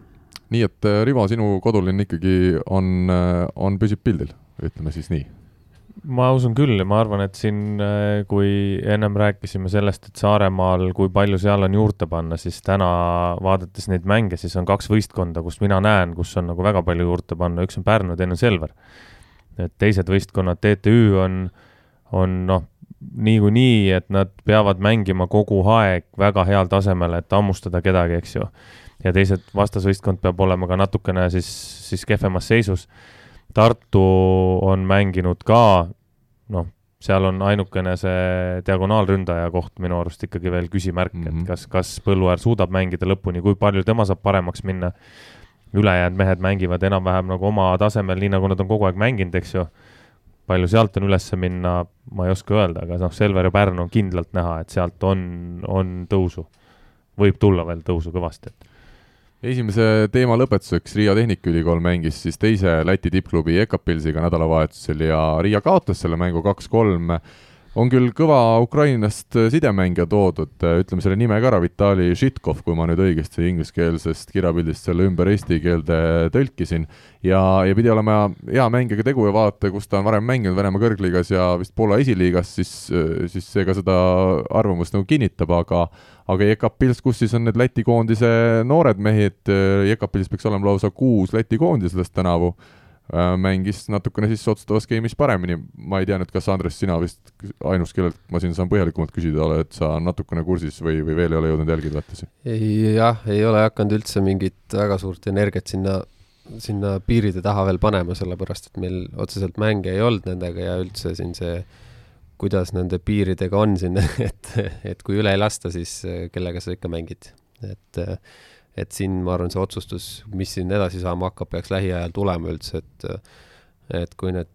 nii et Rivo, sinu kodulinn ikkagi on, on, püsib pildil, ütleme siis nii ma usun küll ja ma arvan, et siin, äh, kui ennem rääkisime sellest, et Saaremaal, kui palju seal on juurde panna, siis täna vaadates neid mänge, siis on kaks võistkonda, kus mina näen, kus on nagu väga palju juurde panna, üks on Pärnu, teine on Selver. et teised võistkonnad, TTÜ on, on noh, niikuinii, et nad peavad mängima kogu aeg väga heal tasemel, et hammustada kedagi, eks ju. ja teised, vastasvõistkond peab olema ka natukene siis, siis kehvemas seisus Tartu on mänginud ka noh, seal on ainukene see diagonaalründaja koht minu arust ikkagi veel küsimärk mm, -hmm. et Mhm. kas, kas Põlluäär suudab mängida lõpuni, kui palju tema saab paremaks minna. ülejäänud mehed mängivad enam-vähem nagu oma tasemel, nii nagu nad on kogu aeg mänginud, eks ju. palju sealt on üles minna, ma ei oska öelda, aga noh, Selver ja Pärnu on kindlalt näha, et sealt on, on tõusu. võib tulla veel tõusu kõvasti, et esimese teema lõpetuseks Riia Tehnikaülikool mängis siis teise Läti tippklubi Ekapilsiga nädalavahetusel ja Riia kaotas selle mängu kaks-kolm. On küll kõva Ukrainast sidemängija toodud, ütleme selle nime ka ära, Vitali Žitkov, kui ma nüüd õigesti ingliskeelsest kirjapildist selle ümber eesti keelde tõlkisin. ja, ja pidi olema hea mängijaga tegu ja vaadata, kus ta on varem mänginud Venemaa kõrgliigas ja vist Poola esiliigas, siis, siis see ka seda arvamust nagu kinnitab, aga aga Jekapils, kus siis on need Läti koondise noored mehed, Jekapils peaks olema lausa kuus Läti koondislast tänavu, mängis natukene siis otsustavas skeemis paremini, ma ei tea nüüd, kas Andres, sina vist ainus, kellelt ma siin saan põhjalikumalt küsida, oled sa natukene kursis või, või veel ei ole jõudnud jälgida võttesi? jah, ei ole hakanud üldse mingit väga suurt energiat sinna, sinna piiride taha veel panema, sellepärast et meil otseselt mänge ei olnud nendega ja üldse siin see kuidas nende piiridega on siin, et, et kui üle ei lasta, siis kellega sa ikka mängid. et, et siin ma arvan, see otsustus, mis siin edasi saama hakkab, peaks lähiajal tulema üldse, et et kui need,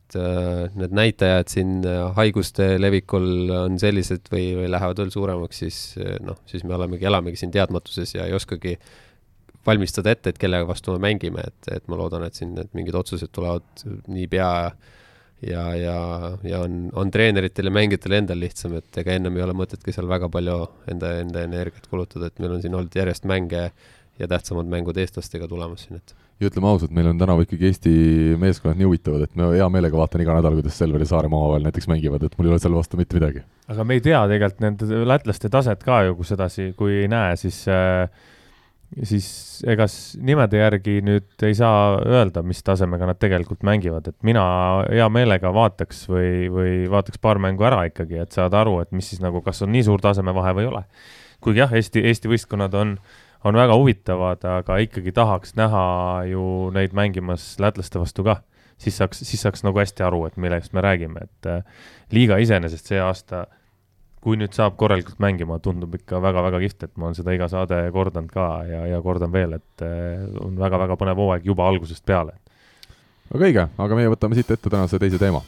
need näitajad siin haiguste levikul on sellised või, või lähevad veel suuremaks, siis noh, siis me olemegi, elamegi siin teadmatuses ja ei oskagi valmistada ette, et kellega vastu me mängime, et, et ma loodan, et siin need mingid otsused tulevad niipea ja, ja, ja on, on treeneritel ja mängijatel endal lihtsam, et ega ennem ei ole mõtetki seal väga palju enda, enda energiat kulutada, et meil on siin olnud järjest mänge ja tähtsamad mängud eestlastega tulemas siin, et ja ütleme ausalt, meil on tänavu ikkagi Eesti meeskonnad nii huvitavad, et ma hea meelega vaatan iga nädal, kuidas Selver ja Saaremaa omavahel näiteks mängivad, et mul ei ole selle vastu mitte midagi. aga me ei tea tegelikult nende lätlaste taset ka ju, kui sedasi, kui ei näe, siis äh, siis ega nimede järgi nüüd ei saa öelda, mis tasemega nad tegelikult mängivad, et mina hea meelega vaataks või, või vaataks paar mängu ära ikkagi, et saada aru, et mis siis nagu, kas on nii suur tasemevahe või ei ole. kuigi jah, Eesti, Eesti võistkonnad on, on väga huvitavad, aga ikkagi tahaks näha ju neid mängimas lätlaste vastu ka. siis saaks, siis saaks nagu hästi aru, et millest me räägime, et äh, liiga iseenesest see aasta kui nüüd saab korralikult mängima, tundub ikka väga-väga kihvt, et ma olen seda iga saade kordanud ka ja, ja kordan veel, et on väga-väga põnev hooaeg juba algusest peale. väga õige, aga meie võtame siit ette tänase teise teema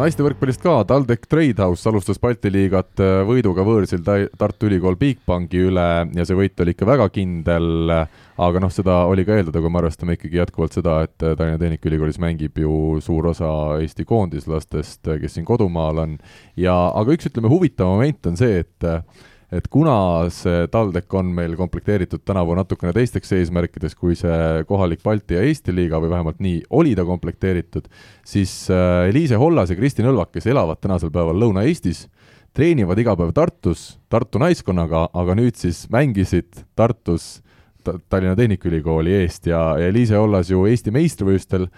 naiste võrkpallist ka, TalTech Tradehouse alustas Balti liigat äh, võiduga võõrsil Tartu Ülikool Bigbanki üle ja see võit oli ikka väga kindel, aga noh, seda oli ka eeldada, kui me arvestame ikkagi jätkuvalt seda, et äh, Tallinna Tehnikaülikoolis mängib ju suur osa Eesti koondislastest, äh, kes siin kodumaal on, ja aga üks, ütleme, huvitav moment on see, et et kuna see TalTech on meil komplekteeritud tänavu natukene teisteks eesmärkideks kui see kohalik Balti ja Eesti liiga või vähemalt nii oli ta komplekteeritud, siis Eliise Hollas ja Kristin Õlvak, kes elavad tänasel päeval Lõuna-Eestis, treenivad iga päev Tartus Tartu naiskonnaga, aga nüüd siis mängisid Tartus ta Tallinna Tehnikaülikooli eest ja, ja Eliise Hollas ju Eesti meistrivõistlustel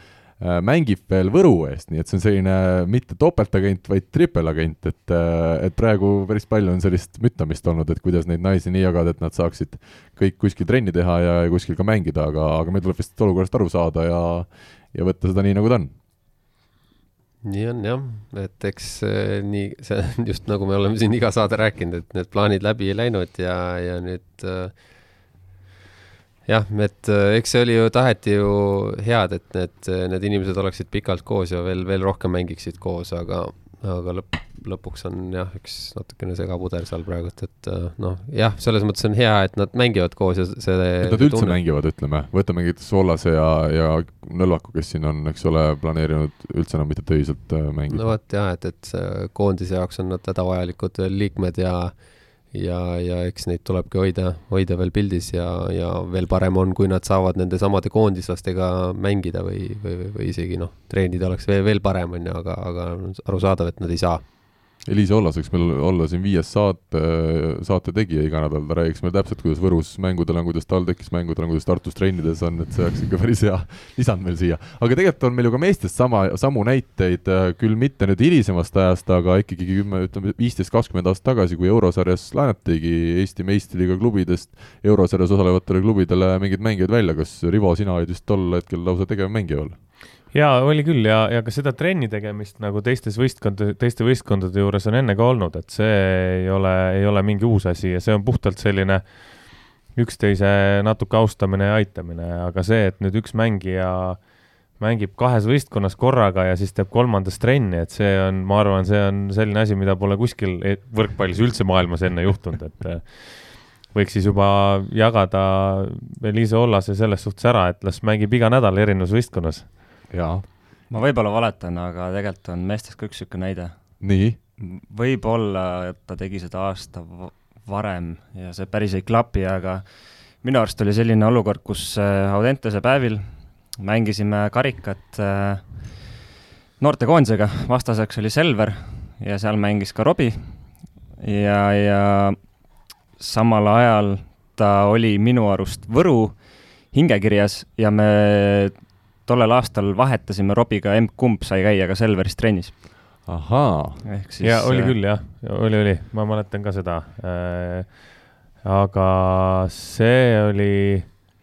mängib veel Võru eest, nii et see on selline mitte topeltagent, vaid tripelagent, et, et praegu päris palju on sellist müttamist olnud, et kuidas neid naisi nii jagada, et nad saaksid kõik kuskil trenni teha ja kuskil ka mängida, aga, aga meil tuleb vist olukorrast aru saada ja, ja võtta seda nii, nagu ta on. Nii on jah, et eks nii, see on just nagu me oleme siin iga saade rääkinud, et need plaanid läbi ei läinud ja, ja nüüd äh, jah, et eks see oli ju, taheti ju head, et need, need inimesed oleksid pikalt koos ja veel, veel rohkem mängiksid koos, aga, aga lõpp, lõpuks on jah, üks natukene segapuder seal praegult, et noh, jah, selles mõttes on hea, et nad mängivad koos ja see et nad üldse tunne... mängivad, ütleme, võtamegi näiteks Soolase ja, ja Nõlvaku, kes siin on, eks ole, planeerinud üldse enam mitte töiselt mängida. no vot jah, et, et koondise jaoks on nad hädavajalikud liikmed ja ja, ja eks neid tulebki hoida, hoida veel pildis ja, ja veel parem on, kui nad saavad nende samade koondislastega mängida või, või, või isegi noh, treenida oleks veel, veel parem, on ju, aga, aga arusaadav, et nad ei saa Eliise Ollas võiks meil olla siin viies saate, saate tegija iga nädal, ta räägiks meil täpselt, kuidas Võrus mängudel on, kuidas TalTechis mängudel on, kuidas Tartus trennides on, et see oleks ikka päris hea lisand meil siia. aga tegelikult on meil ju ka meestest sama, samu näiteid, küll mitte nüüd hilisemast ajast, aga ikkagi kümme, ütleme viisteist, kakskümmend aastat tagasi, kui eurosarjas laenatigi Eesti meistriliiga klubidest eurosarjas osalevatele klubidele mingeid mängijaid välja, kas Rivo, sina olid vist tol hetkel lausa tegevmängija veel? Jaa, oli küll ja, ja ka seda trenni tegemist nagu teistes võistkond, teiste võistkondade juures on enne ka olnud, et see ei ole, ei ole mingi uus asi ja see on puhtalt selline üksteise natuke austamine ja aitamine, aga see, et nüüd üks mängija mängib kahes võistkonnas korraga ja siis teeb kolmandas trenni, et see on, ma arvan, see on selline asi, mida pole kuskil e-, võrkpallis üldse maailmas enne juhtunud, et äh, võiks siis juba jagada Eliise Ollase selles suhtes ära, et las mängib iga nädal erinevas võistkonnas jaa. ma võib-olla valetan, aga tegelikult on meestes ka üks niisugune näide. nii? võib-olla, ta tegi seda aasta varem ja see päris ei klapi, aga minu arust oli selline olukord, kus äh, Audentese päevil mängisime karikat äh, noortekoondisega, vastaseks oli Selver ja seal mängis ka Robbie ja, ja samal ajal ta oli minu arust Võru hingekirjas ja me tollel aastal vahetasime Robiga, emb-kumb sai käia ka Selveris trennis. ahaa. ja oli äh, küll jah, oli, oli, ma mäletan ka seda äh,. aga see oli.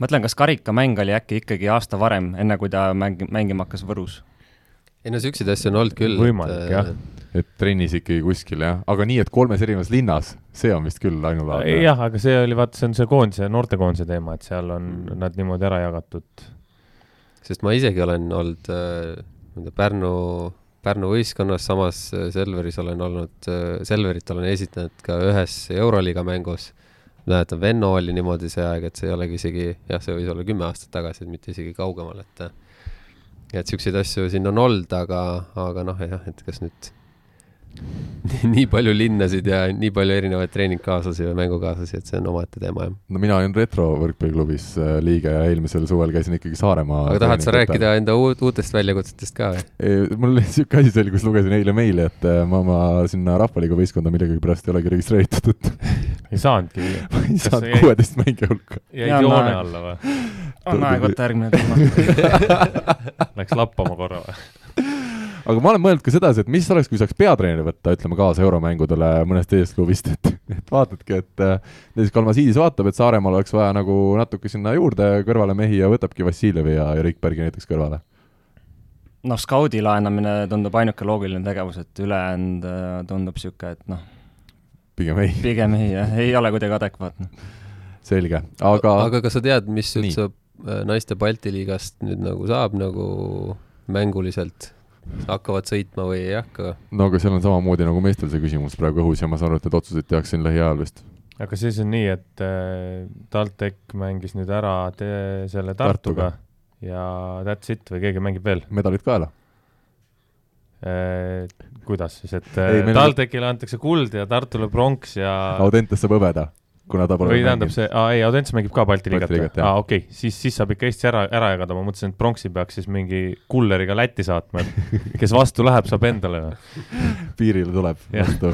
mõtlen, kas karikamäng oli äkki ikkagi aasta varem, enne kui ta mäng-, mängima hakkas Võrus? ei no siukseid asju on olnud küll. võimalik et, jah et trennis ikkagi kuskil jah, aga nii, et kolmes erinevas linnas, see on vist küll ainulaadne. jah, aga see oli, vaata, see on see koondise, noortekoondise teema, et seal on mm. nad niimoodi ära jagatud sest ma isegi olen olnud äh, Pärnu, Pärnu võistkonnas, samas äh, Selveris olen olnud äh,, Selverit olen esitanud ka ühes Euroliiga mängus. mäletan, Venno oli niimoodi see aeg, et see ei olegi isegi, jah, see võis olla kümme aastat tagasi, et mitte isegi kaugemal, et et siukseid asju siin on olnud, aga, aga noh, jah, et kas nüüd nii palju linnasid ja nii palju erinevaid treeningkaaslasi või mängukaaslasi, et see on omaette teema, jah. no mina olin Retro võrkpalliklubis äh, liige ja eelmisel suvel käisin ikkagi Saaremaa aga tahad sa rääkida enda uut, uutest väljakutsetest ka või? mul niisugune asi selgus, lugesin eile meili, et äh, ma oma sinna Rahvaliidu võistkonda millegipärast ei olegi registreeritud, et ei saanudki? ma ei saanud kuueteist mängija hulka. jäid joone alla või? on aeg võtta järgmine teema Läks lappama korra või? Aga ma olen mõelnud ka sedasi, et mis oleks, kui saaks peatreeneri võtta, ütleme kaasa euromängudele mõnest teisest klubist, et, et vaatadki, et äh, näiteks Kalmasiidis vaatab, et Saaremaal oleks vaja nagu natuke sinna juurde kõrvale mehi ja võtabki Vassiljevi ja, ja Rikbergi näiteks kõrvale noh, skaudi laenamine tundub ainuke loogiline tegevus, et ülejäänud äh, tundub niisugune, et noh, pigem ei. pigem ei, jah, ei ole kuidagi adekvaatne. selge, aga aga kas sa tead, mis üldse äh, naiste Balti liigast nüüd nagu saab nagu mänguliselt? Hakkavad sõitma või ei hakka? no aga seal on samamoodi nagu meestel see küsimus praegu õhus ja ma saan aru, et need otsused tehakse siin lähiajal vist. aga siis on nii, et äh, TalTech mängis nüüd ära te, selle Tartuga, Tartuga ja that's it või keegi mängib veel? medalid kaela äh,. kuidas siis, et ei, äh, TalTechile on... antakse kuld ja Tartule pronks ja Audentes saab hõbeda kuna ta pole või tähendab see, aa ei, Audents mängib ka Balti liigat või? aa okei okay., siis, siis saab ikka Eesti ära, ära jagada, ma mõtlesin, et pronksi peaks siis mingi kulleriga Lätti saatma, et kes vastu läheb, saab endale no.. piirile tuleb vastu.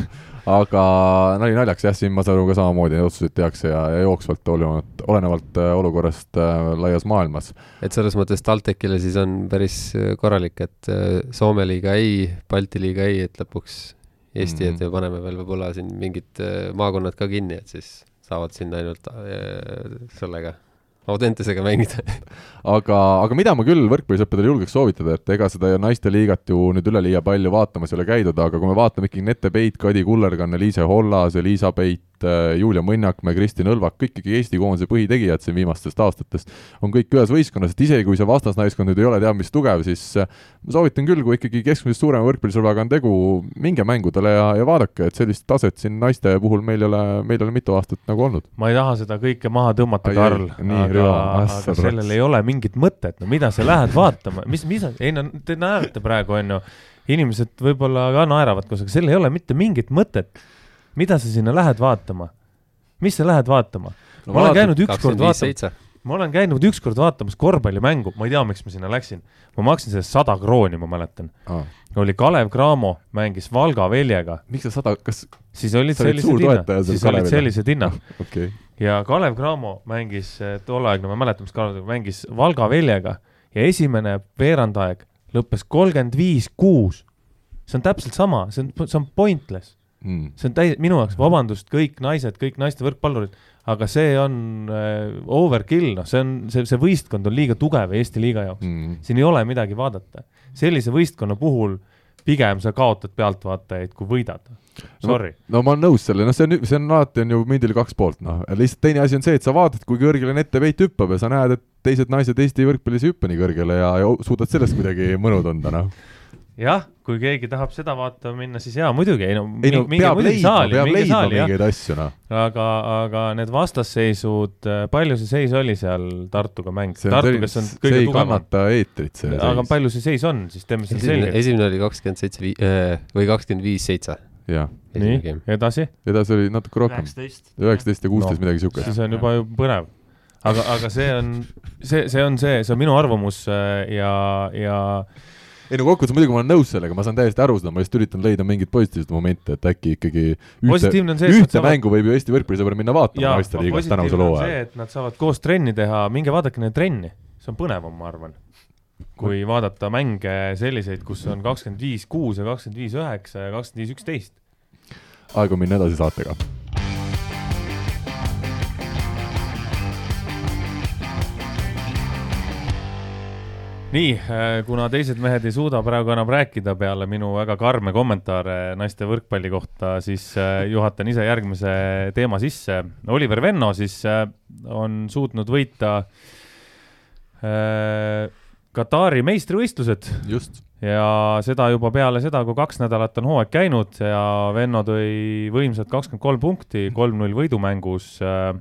aga nali naljaks, jah, siin ma saan aru ka samamoodi, neid otsuseid tehakse ja, ja jooksvalt olenevalt, olenevalt äh, olukorrast äh, laias maailmas. et selles mõttes TalTechile siis on päris äh, korralik, et äh, Soome liiga ei, Balti liiga ei, et lõpuks Eesti mm, -hmm. et ja paneme veel võib-olla siin mingid maakonnad ka kinni, et siis saavad sinna ainult äh, sellega Audentesega mängida. Aga, aga mida ma küll võrkpallisõppedele julgeks soovitada, et ega seda naisteliigat ju nüüd üleliia palju vaatamas ei ole käidud, aga kui me vaatame ikkagi Nette Peit, Kadi Kullergann, Liise Hollas, Liisa Peit, äh, Julia Mõnnakmäe, Kristin Õlvak, kõik ikkagi Eesti koondise põhitegijad siin viimastest aastatest, on kõik ühes võistkonnas, et isegi kui see vastasnaiskond nüüd ei ole teab mis tugev, siis äh, ma soovitan küll, kui ikkagi keskmisest suurema võrkpallisõbraga on tegu, minge mängudele ja, ja vaadake, et sellist taset siin naiste puhul meil ei ole, meil ei ole mitu aastat nagu olnud. ma ei taha seda kõike maha tõmmata, Karl, aga, aga sellel ei ole mingit mõtet, no mida sa lähed vaatama, mis, mis, ei no te näete praegu, on ju, inimesed võib-olla ka naeravad koos, aga sellel ei ole mitte mingit mõtet. Mida sa sinna lähed vaatama? mis sa lähed vaatama no,? ma olen käinud ükskord vaatamas ma olen käinud ükskord vaatamas korvpallimängu, ma ei tea, miks ma sinna läksin. ma maksin selle sada krooni, ma mäletan. ah.. oli Kalev Cramo, mängis Valga Veljega, miks sa sada, kas, siis olid sellised hinnad, siis olid sellised hinnad okei okay., ja Kalev Cramo mängis eh, tolleaegne, ma ei mäleta, mis Kalev mängis Valga Veljega ja esimene veerandaeg lõppes kolmkümmend viis, kuus. see on täpselt sama, see on, see on pointless, mm.. see on täi-, minu jaoks, vabandust, kõik naised, kõik naiste võrkpallurid, aga see on äh, overkill, noh, see on, see, see võistkond on liiga tugev Eesti liiga jaoks Mm. siin ei ole midagi vaadata. sellise võistkonna puhul pigem sa kaotad pealtvaatajaid, kui võidad. Sorry. no ma olen nõus selle, noh, see on, see on alati on ju mündil kaks poolt, noh, lihtsalt teine asi on see, et sa vaatad, kui kõrgele Nette Veit hüppab ja sa näed, et teised naised Eesti võrkpallis ei hüppa nii kõrgele ja, ja suudad sellest kuidagi mõnu tunda, noh. jah, kui keegi tahab seda vaatama minna, siis jaa, muidugi, ei no, ei no minge peab leidma, saali, peab minge leidma saali, mingeid asju, noh. aga, aga need vastasseisud, palju see seis oli seal Tartuga mäng? see Tartu, kes on see kõige ei tugevam. kannata eetrit, see aga seis. palju see seis on, siis teeme selle selgeks. esimene oli kakskümmend seitse vii-, või kakskümmend viis seitse. jah, nii, edasi, edasi oli natuke rohkem, üheksateist. ja kuusteist No, midagi siukest. siis on juba ju põnev. aga, aga see on, see, see on see, see on minu arvamus äh, ja, ja ei no kokkuvõttes muidugi ma olen nõus sellega, ma saan täiesti aru seda, ma lihtsalt üritan leida mingeid positiivseid momente, et äkki ikkagi ühte, ühte saavad mängu võib ju Eesti võrkpallisõber minna vaatama ja naiste liigas tänavuse loo ajal. see, et nad saavad koos trenni teha, minge vaadake neid trenni, see on põnevam, ma arvan. kui vaadata mänge selliseid, kus on kakskümmend viis kuus ja kakskümmend viis üheksa ja kakskümmend viis üksteist. aeg on minna edasi saatega. nii, kuna teised mehed ei suuda praegu enam rääkida peale minu väga karme kommentaare naiste võrkpalli kohta, siis äh, juhatan ise järgmise teema sisse. Oliver Venno siis äh, on suutnud võita äh, Katari meistrivõistlused just. ja seda juba peale seda, kui kaks nädalat on hooaeg käinud ja Venno tõi võimsad kakskümmend kolm punkti kolm-null võidumängus äh,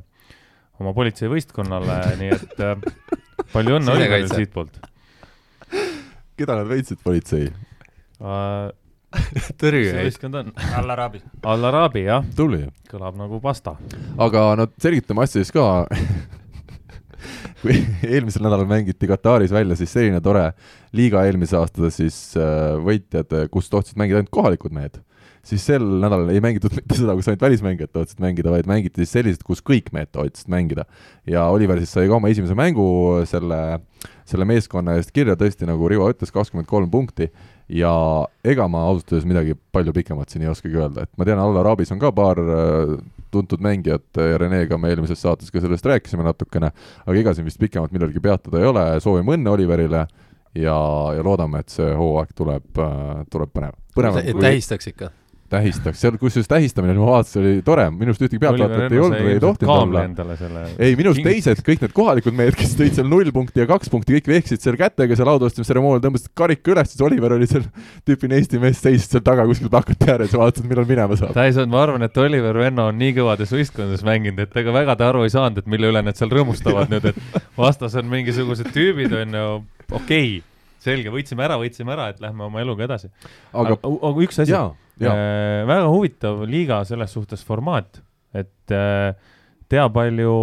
oma politseivõistkonnale, nii et äh, palju õnne Oliverile siitpoolt keda nad võitsid, politsei? uh,. mis see tõrjujaid. võistkond on? Al-Arabi. Al-Arabi jah, tubli. kõlab nagu pasta. aga no selgitame asja siis ka. kui eelmisel nädalal mängiti Kataris välja siis selline tore liiga eelmise aasta siis äh, võitjad, kus tohtisid mängida ainult kohalikud mehed, siis sel nädalal ei mängitud mitte seda, kus ainult välismängijad tohtisid mängida, vaid mängiti siis sellised, kus kõik mehed tohtisid mängida. ja Oliver siis sai ka oma esimese mängu selle, selle meeskonna eest kirja, tõesti nagu Rivo ütles, kakskümmend kolm punkti ja ega ma ausalt öeldes midagi palju pikemat siin ei oskagi öelda, et ma tean, Al-Arabis on ka paar äh, tuntud mängijat ja Renega me eelmises saates ka sellest rääkisime natukene, aga ega siin vist pikemalt millalgi peatuda ei ole, soovime õnne Oliverile ja, ja loodame, et see hooaeg tuleb, tuleb põnev. tähistaks ikka. tähistaks, seal kusjuures tähistamine, ma vaatasin, oli tore, minu arust ühtegi pealtvaatajat ei olnud või ei tohtinud olla. ei, minu arust teised, kõik need kohalikud mehed, kes tõid seal null punkti ja kaks punkti, kõik vehkisid seal kätega seal autovõistlustseremoonial, tõmbasid karika üles, siis Oliver oli seal tüüpine Eesti mees, seisis seal taga kuskil plakati ääres ja vaatas, et millal minema saab. saanud, ma arvan, et Oliver Venno on nii kõvades võistkondades mänginud, et ega väga ta aru ei saanud, et mille üle nad seal rõõmustavad nüüd, et vastas on mingisugused tüübid, on ju, okei okay,, selge, võitsime ära, võitsime ära, et lähme oma eluga edasi. aga aga, aga üks asi, jaa, väga huvitav liiga selles suhtes formaat, et äh, tea palju,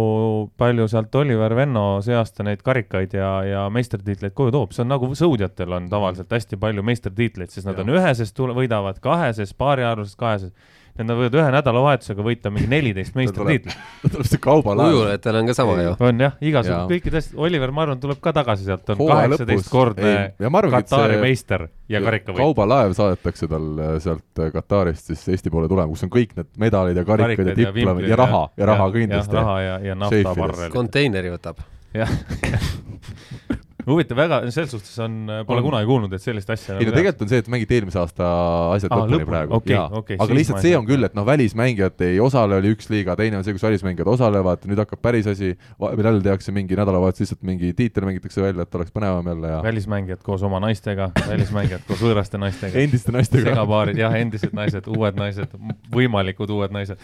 palju sealt Oliver Venno see aasta neid karikaid ja, ja meistritiitleid koju toob, see on nagu sõudjatel on tavaliselt hästi palju meistritiitleid, sest nad Jah. on üheses võidavad kaheses, paariarvuses kaheses. Need nad võivad ühe nädalavahetusega võita mingi neliteist meistritiitlit. tuleb see kaubalaev. ujulajatel on ka sama ju. on jah, Jaa. igasugused kõikidest, Oliver, ma arvan, tuleb ka tagasi sealt, on kaheksateistkordne ja et Katari see- meister ja karikavõit. kaubalaev saadetakse tal äh, sealt äh, Katarist siis Eesti poole tulema, kus on kõik need medalid ja karikad ja diplomid ja raha ja raha kindlasti. raha ja, ja Šeifides. naftabarrelid. konteineri võtab. jah. huvitav, väga, selles suhtes on, pole On. kunagi kuulnud, et sellist asja. ei no tegelikult on see, et mängiti eelmise aasta asjad Aa, lõpuni praegu okei, jaa. okei, aga lihtsalt see on küll, et noh, välismängijad ei osale, oli üks liiga, teine on see, kus välismängijad osalevad, nüüd hakkab päris asi, vahepeal jälle tehakse mingi nädalavahetus lihtsalt mingi tiitel mängitakse välja, et oleks põnevam jälle ja välismängijad koos oma naistega, välismängijad koos võõraste naistega. endiste naistega segapaarid, jah, endised naised, uued naised, võimalikud uued naised.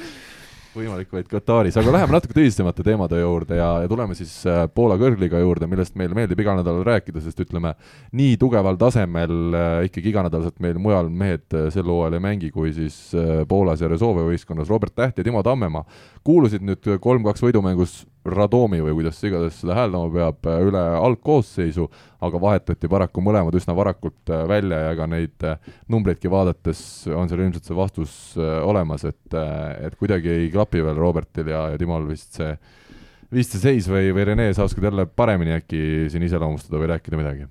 Võimalik vaid Kataris, aga läheme natuke tõsisemate teemade juurde ja, ja tuleme siis äh, Poola kõrgliga juurde, millest meile meeldib igal nädalal rääkida, sest ütleme, nii tugeval tasemel äh, ikkagi iganädalaselt meil mujal mehed äh, sel hooajal ei mängi, kui siis Poolas ja Rezove võistkonnas Robert Täht ja Timo Tammemaa kuulusid nüüd kolm-kaks võidumängus Radomi või kuidas iganes seda hääldama peab, üle algkoosseisu, aga vahetati paraku mõlemad üsna varakult välja ja ega neid numbreidki vaadates on seal ilmselt see vastus olemas, et, et kuidagi ei klapi veel Robertil ja, ja Timol vist see, vist see seis või, või Rene, sa oskad jälle paremini äkki siin iseloomustada või rääkida midagi?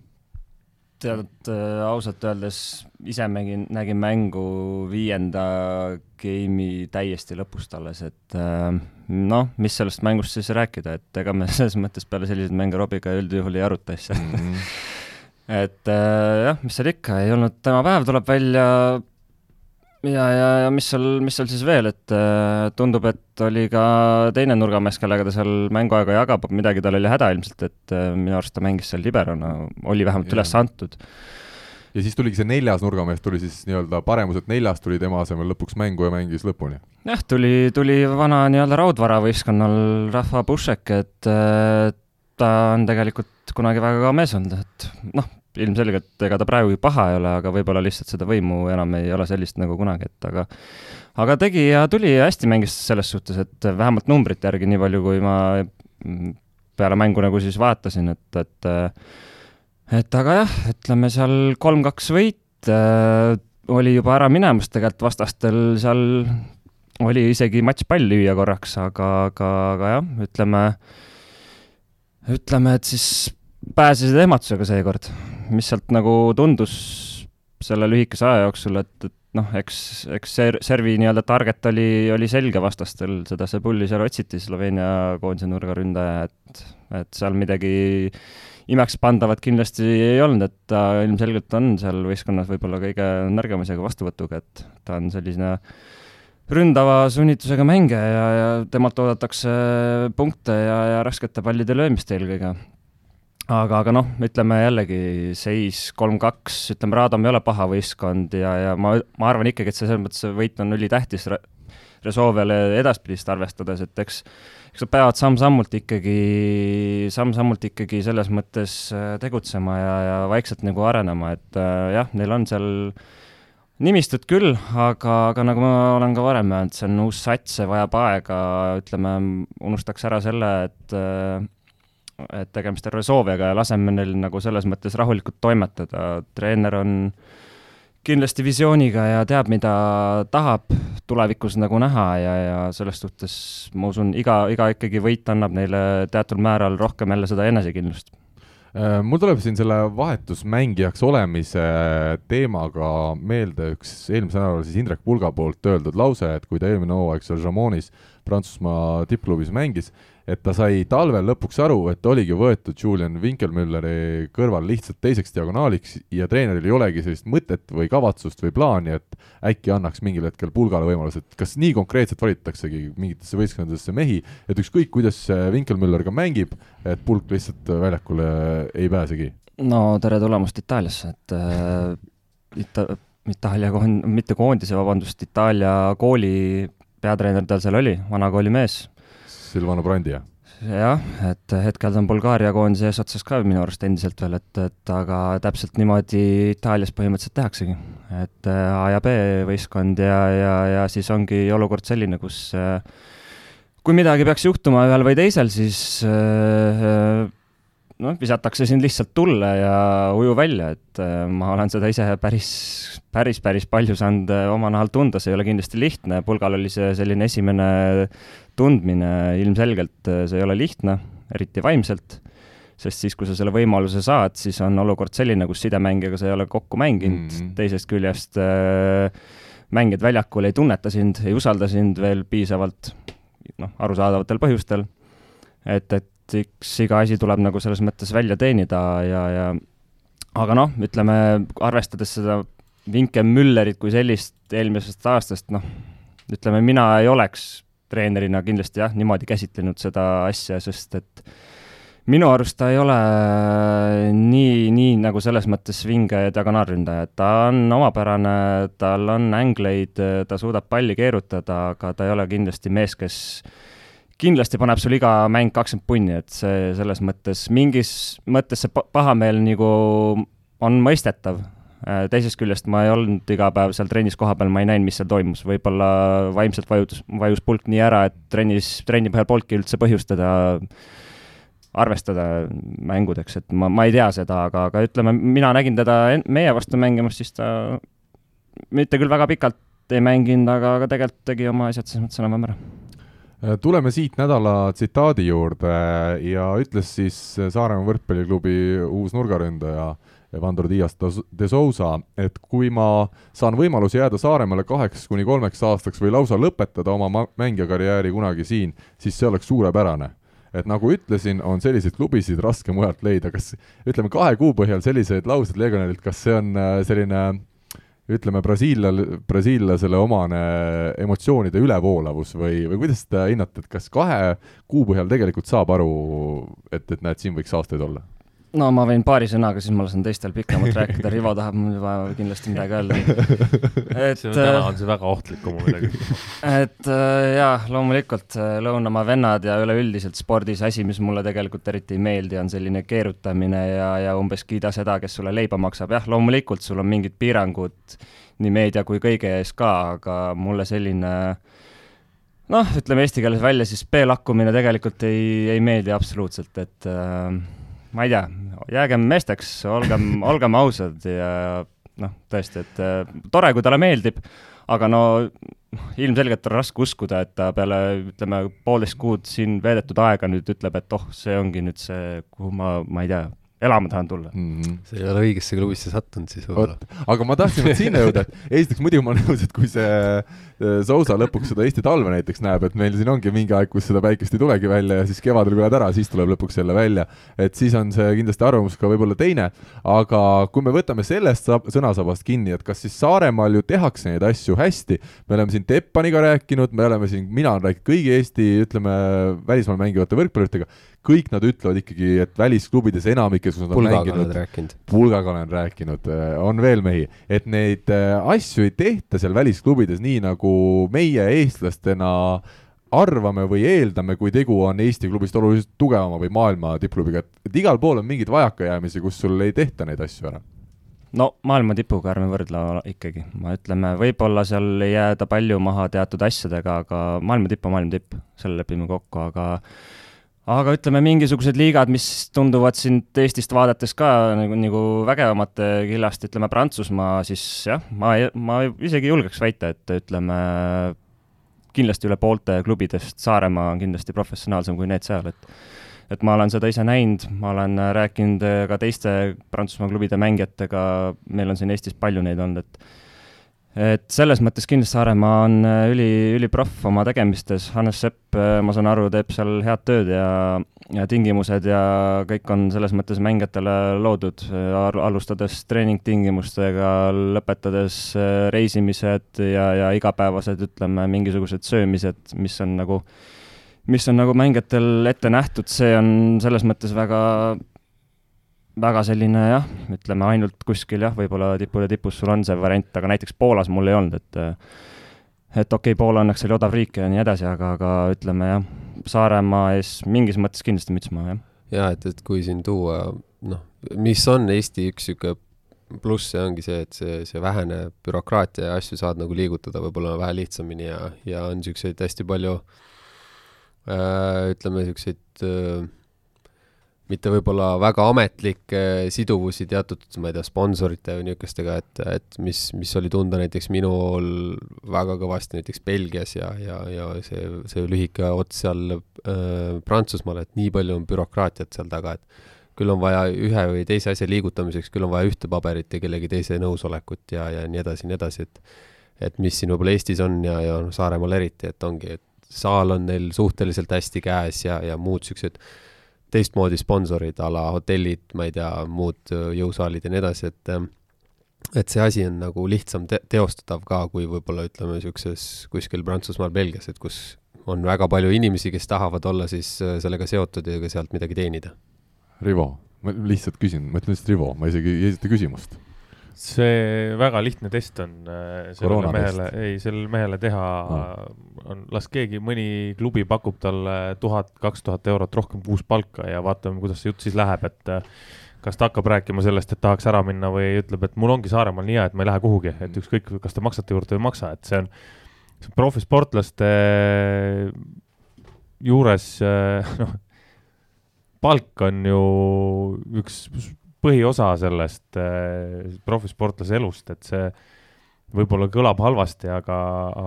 Tead äh,, ausalt öeldes ise nägin, nägin mängu viienda game'i täiesti lõpust alles, et äh, noh, mis sellest mängust siis rääkida, et ega me selles mõttes peale selliseid mänge Robiga üldjuhul ei aruta asja mm. -hmm. et äh, jah, mis seal ikka, ei olnud tema päev, tuleb välja ja, ja, ja mis seal, mis seal siis veel, et äh, tundub, et oli ka teine nurgamees, kellega ta seal mänguaega jagab, midagi tal oli häda ilmselt, et äh, minu arust ta mängis seal liberona, oli vähemalt ja. üles antud. ja siis tuligi see neljas nurgamees, tuli siis nii-öelda paremuselt neljas tuli tema asemel lõpuks mängu ja mängis lõpuni. jah, tuli, tuli vana nii-öelda raudvaravõistkonnal Rahva Pušek, et äh, ta on tegelikult kunagi väga kõva mees olnud, et noh, ilmselgelt ega ta praegugi paha ei ole, aga võib-olla lihtsalt seda võimu enam ei ole sellist nagu kunagi, et aga aga tegi ja tuli ja hästi mängis selles suhtes, et vähemalt numbrite järgi, nii palju kui ma peale mängu nagu siis vaatasin, et, et et aga jah, ütleme seal kolm-kaks võit äh, oli juba ära minemas tegelikult vastastel seal oli isegi matš pall lüüa korraks, aga, aga, aga jah, ütleme, ütleme, et siis pääsesid ehmatusega seekord mis sealt nagu tundus selle lühikese aja jooksul, et, et noh, eks, eks ser-, servi nii-öelda target oli, oli selge vastastel, seda Sebulli seal otsiti, Sloveenia koondise nurgaründaja, et, et seal midagi imekspandavat kindlasti ei olnud, et ta ilmselgelt on seal võistkonnas võib-olla kõige nõrgema isegi vastuvõtuga, et ta on selline ründava sunnitusega mängija ja, ja temalt oodatakse punkte ja, ja raskete pallide löömist eelkõige aga, aga noh, ütleme jällegi seis kolm-kaks, ütleme, Radom ei ole paha võistkond ja, ja ma, ma arvan ikkagi, et see selles mõttes võit on ülitähtis Re Resolvele edaspidist arvestades, et eks eks nad peavad samm-sammult ikkagi, samm-sammult ikkagi selles mõttes äh, tegutsema ja, ja vaikselt nagu arenema, et äh, jah, neil on seal nimistut küll, aga, aga nagu ma olen ka varem öelnud, see on uus sats, see vajab aega, ütleme, unustaks ära selle, et äh, et tegemist on Resolviga ja laseme neil nagu selles mõttes rahulikult toimetada, treener on kindlasti visiooniga ja teab, mida tahab tulevikus nagu näha ja, ja selles suhtes ma usun, iga, iga ikkagi võit annab neile teatud määral rohkem jälle seda enesekindlust. Äh, mul tuleb siin selle vahetusmängijaks olemise teemaga meelde üks eelmisel nädalal siis Indrek Pulga poolt öeldud lause, et kui ta eelmine hooaeg seal Jamonis Prantsusmaa tippklubis mängis, et ta sai talvel lõpuks aru, et oligi võetud Julian Winkelmülleri kõrval lihtsalt teiseks diagonaaliks ja treeneril ei olegi sellist mõtet või kavatsust või plaani, et äkki annaks mingil hetkel pulgale võimaluse, et kas nii konkreetselt valitaksegi mingitesse võistkondadesse mehi, et ükskõik, kuidas Winkelmüller ka mängib, et pulk lihtsalt väljakule ei pääsegi? no tere tulemast Itaaliasse, et äh, Ita-, Itaalia koond-, mitte koondise, vabandust, Itaalia kooli peatreener tal seal oli, vana kooli mees Silvano Brandia. jah, et hetkel ta on Bulgaaria koondise eesotsas ka minu arust endiselt veel, et, et aga täpselt niimoodi Itaalias põhimõtteliselt tehaksegi. et äh, A ja B võistkond ja, ja, ja siis ongi olukord selline, kus äh, kui midagi peaks juhtuma ühel või teisel, siis äh, noh, visatakse sind lihtsalt tulle ja uju välja, et ma olen seda ise päris, päris, päris palju saanud oma nahal tunda, see ei ole kindlasti lihtne, pulgal oli see selline esimene tundmine ilmselgelt äh, see ei ole lihtne, eriti vaimselt, sest siis, kui sa selle võimaluse saad, siis on olukord selline, kus sidemängijaga sa ei ole kokku mänginud mm, -hmm. teisest küljest äh, mängijad väljakul ei tunneta sind, ei usalda sind veel piisavalt, noh, arusaadavatel põhjustel, et, et eks iga asi tuleb nagu selles mõttes välja teenida ja, ja aga noh, ütleme, arvestades seda Vinke Müllerit kui sellist eelmisest aastast, noh, ütleme, mina ei oleks treenerina kindlasti jah, niimoodi käsitlenud seda asja, sest et minu arust ta ei ole nii, nii nagu selles mõttes vinge diagonaalründaja, et ta on omapärane, tal on ängleid, ta suudab palli keerutada, aga ta ei ole kindlasti mees, kes kindlasti paneb sul iga mäng kakskümmend punni, et see selles mõttes, mingis mõttes see pahameel nagu on mõistetav, teisest küljest ma ei olnud iga päev seal trennis kohapeal, ma ei näinud, mis seal toimus, võib-olla vaimselt vajus, vajus pulk nii ära, et trennis, trenni põhjal polnudki üldse põhjustada arvestada mängudeks, et ma, ma ei tea seda, aga, aga ütleme, mina nägin teda meie vastu mängimas, siis ta mitte küll väga pikalt ei mänginud, aga, aga tegelikult tegi oma asjad selles mõttes enam-vähem ära tuleme siit nädala tsitaadi juurde ja ütles siis Saaremaa võrkpalliklubi uus nurgaründaja Vandor Dias de Sousa, et kui ma saan võimaluse jääda Saaremaale kaheks kuni kolmeks aastaks või lausa lõpetada oma mängijakarjääri kunagi siin, siis see oleks suurepärane. Et nagu ütlesin, on selliseid klubisid raske mujalt leida, kas ütleme, kahe kuu põhjal selliseid lauseid legionärilt, kas see on äh, selline ütleme, brasiillal, brasiillasele omane emotsioonide ülevoolavus või, või kuidas te hinnate, et kas kahe kuu põhjal tegelikult saab aru, et, et näed, siin võiks aastaid olla? No ma võin paari sõnaga, siis ma lasen teistel pikemalt rääkida, Rivo tahab mul juba kindlasti midagi öelda. et täna on see väga ohtlik kommunikatsioon. et äh, jaa, loomulikult äh, lõunamaa vennad ja üleüldiselt spordis asi, mis mulle tegelikult eriti ei meeldi, on selline keerutamine ja, ja umbes kiida seda, kes sulle leiba maksab, jah, loomulikult sul on mingid piirangud nii meedia kui kõige ees ka, aga mulle selline noh, ütleme eesti keeles välja siis B-lakkumine tegelikult ei, ei meeldi absoluutselt, et äh, ma ei tea, jäägem meesteks, olgem, olgem ausad ja noh, tõesti, et äh, tore, kui talle meeldib, aga no ilmselgelt on raske uskuda, et ta peale, ütleme, poolteist kuud siin veedetud aega nüüd ütleb, et oh, see ongi nüüd see, kuhu ma, ma ei tea, elama tahan tulla mm. -hmm. sa ei ole õigesse klubisse sattunud siis võib-olla. aga ma tahtsin nüüd sinna jõuda, et esiteks muidugi ma olen nõus, et kui see äh, Sousa lõpuks seda Eesti talve näiteks näeb, et meil siin ongi mingi aeg, kus seda päikest ei tulegi välja ja siis kevadel kui lähed ära, siis tuleb lõpuks jälle välja. et siis on see kindlasti arvamus ka võib-olla teine, aga kui me võtame sellest sõnasabast kinni, et kas siis Saaremaal ju tehakse neid asju hästi, me oleme siin Teppaniga rääkinud, me oleme siin, mina olen rääkinud kõigi Eesti, ütleme, välismaal mängivate võrkpalluritega, kõik nad ütlevad ikkagi, et välisklubides enamikes, kus nad on Pulgaga mänginud, Pulgaga olen rääkinud, äh, on veel mehi, et neid äh, asju ei tehta seal välisklubides nii, nagu meie eestlastena arvame või eeldame, kui tegu on Eesti klubist oluliselt tugevama või maailma tippklubiga, et, et igal pool on mingeid vajakajäämisi, kus sul ei tehta neid asju ära. No maailma tipuga ärme võrdle ikkagi, ma ütleme, võib-olla seal ei jääda palju maha teatud asjadega, aga maailma tipp on maailma tipp, selle lepime kokku, aga aga ütleme, mingisugused liigad, mis tunduvad sind Eestist vaadates ka nagu, nagu vägevamate killast, ütleme Prantsusmaa, siis jah, ma, ma isegi julgeks väita, et ütleme, kindlasti üle poolte klubidest Saaremaa on kindlasti professionaalsem kui need seal, et et ma olen seda ise näinud, ma olen rääkinud ka teiste Prantsusmaa klubide mängijatega, meil on siin Eestis palju neid olnud, et et selles mõttes kindlasti Saaremaa on äh, üli, üliproff oma tegemistes, Hannes Sepp, äh, ma saan aru, teeb seal head tööd ja, ja tingimused ja kõik on selles mõttes mängijatele loodud, alustades treeningtingimustega, lõpetades äh, reisimised ja, ja igapäevased, ütleme, mingisugused söömised, mis on nagu, mis on nagu mängijatel ette nähtud, see on selles mõttes väga väga selline jah, ütleme ainult kuskil jah, võib-olla tipude tipus sul on see variant, aga näiteks Poolas mul ei olnud, et et okei okay,, Poola õnneks oli odav riik ja nii edasi, aga, aga ütleme jah, Saaremaa ees mingis mõttes kindlasti müts maha, jah. jaa, et, et kui siin tuua noh, mis on Eesti üks niisugune pluss, see ongi see, et see, see vähene bürokraatia ja asju saad nagu liigutada võib-olla vähe lihtsamini ja, ja on niisuguseid hästi palju äh, ütleme, niisuguseid äh, mitte võib-olla väga ametlikke siduvusi teatud, ma ei tea, sponsorite või niisugustega, et, et mis, mis oli tunda näiteks minul väga kõvasti näiteks Belgias ja, ja, ja see, see lühike ots seal äh, Prantsusmaal, et nii palju on bürokraatiat seal taga, et küll on vaja ühe või teise asja liigutamiseks, küll on vaja ühte paberit ja kellegi teise nõusolekut ja, ja nii edasi, nii edasi, et et mis siin võib-olla Eestis on ja, ja noh, Saaremaal eriti, et ongi, et saal on neil suhteliselt hästi käes ja, ja muud niisugused teistmoodi sponsorid a la hotellid, ma ei tea, muud äh, jõusaalid ja nii edasi, et äh, et see asi on nagu lihtsam te teostatav ka, kui võib-olla ütleme, niisuguses kuskil Prantsusmaal, Belgias, et kus on väga palju inimesi, kes tahavad olla siis äh, sellega seotud ja ka sealt midagi teenida. Rivo, ma lihtsalt küsin, ma ütlen lihtsalt Rivo, ma isegi ei esita küsimust see väga lihtne test on äh, sellele mehele, ei, sellele mehele teha no., on, las keegi, mõni klubi pakub talle tuhat, kaks tuhat eurot rohkem kuus palka ja vaatame, kuidas see jutt siis läheb, et äh, kas ta hakkab rääkima sellest, et tahaks ära minna või ütleb, et mul ongi Saaremaal nii hea, et ma ei lähe kuhugi, et ükskõik, kas te maksate juurde või ei maksa, et see on, see on profisportlaste juures, noh, palk on ju üks põhiosa sellest äh, profisportlase elust, et see võib-olla kõlab halvasti, aga,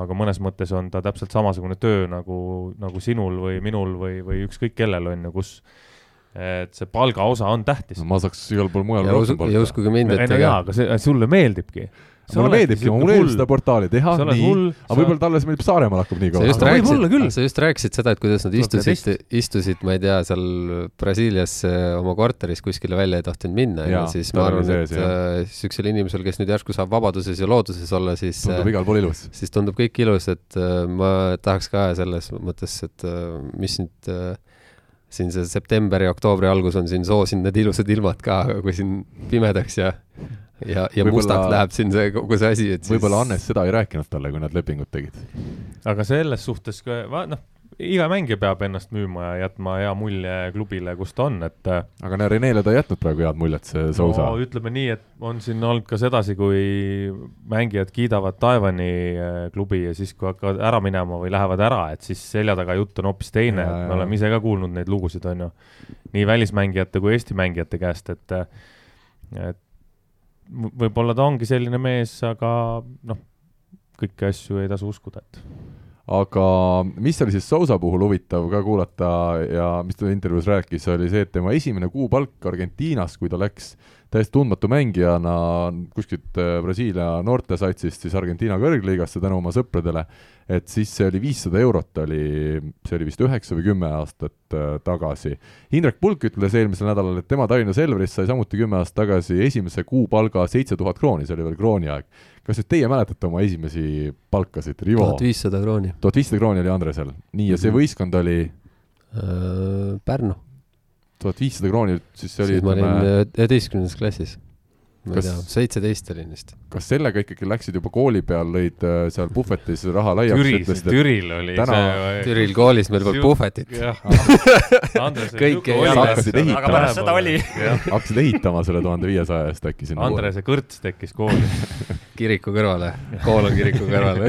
aga mõnes mõttes on ta täpselt samasugune töö nagu, nagu sinul või minul või, või ükskõik kellel on ju, kus et see palgaosa on tähtis no,. ma saaks igal pool mujal rohkem palka. ja uskuge mind, et ega. aga see, sulle meeldibki mulle meeldibki, mulle meeldib seda portaali teha, nii, aga võib-olla talle meeldib Saaremaal hakkab nii kaua. võib-olla küll. sa just rääkisid seda, et kuidas nad istusid, istusid, ma ei tea, seal Brasiilias oma korteris kuskile välja ei tohtinud minna. Ja, ja siis ma arvan, et niisugusel äh, inimesel, kes nüüd järsku saab vabaduses ja looduses olla, siis tundub äh, igal pool ilus. siis tundub kõik ilus, et ma tahaks ka selles mõttes, et mis nüüd siin see septembri, oktoobri algus on siin soosinud need ilusad ilmad ka, aga kui siin pimedaks ja ja, ja mustaks läheb siin see kogu see asi, et siis võib-olla Hannes seda ei rääkinud talle, kui nad lepingut tegid. aga selles suhtes noh, iga mängija peab ennast müüma ja jätma hea mulje klubile, kus ta on, et äh, aga no Renele ta ei jätnud praegu head muljet, see Sousa no,. ütleme nii, et on siin olnud ka sedasi, kui mängijad kiidavad Taevani äh, klubi ja siis, kui hakkavad ära minema või lähevad ära, et siis selja taga jutt on hoopis teine, et me oleme ise ka kuulnud neid lugusid, on ju, nii välismängijate kui Eesti mängijate käest, et et võib-olla ta ongi selline mees, aga noh, kõiki asju ei tasu uskuda, et aga mis oli siis Sousa puhul huvitav ka kuulata ja mis ta intervjuus rääkis, oli see, et tema esimene kuupalk Argentiinas, kui ta läks täiesti tundmatu mängijana kuskilt äh, Brasiilia noortesatsist siis Argentiina kõrgliigasse tänu oma sõpradele, et siis see oli viissada eurot, oli, see oli vist üheksa või kümme aastat äh, tagasi. Indrek Pulk ütles eelmisel nädalal, et tema Tallinna Selverist sai samuti kümme aastat tagasi esimese kuupalga seitse tuhat krooni, see oli veel krooni aeg. Kas nüüd teie mäletate oma esimesi palkasid, Rivo? tuhat viissada krooni. tuhat viissada krooni oli Andresel, nii, ja see mhm. võistkond oli äh, Pärnu tuhat viissada krooni, siis see oli siis ma olin üheteistkümnendas klassis. Ma ei tea, seitseteist olin vist. kas sellega ikkagi läksid juba kooli peal, lõid äh, seal puhvetis raha laiaks? Türil, Türil oli täna... see. Türil koolis meil polnud puhvetit. kõik ei hakkasid ehitama. aga pärast seda oli. hakkasid ehitama selle tuhande viiesaja eest äkki sinna. Andrese kõrts tekkis kooli kiriku kõrvale, kool on kiriku kõrval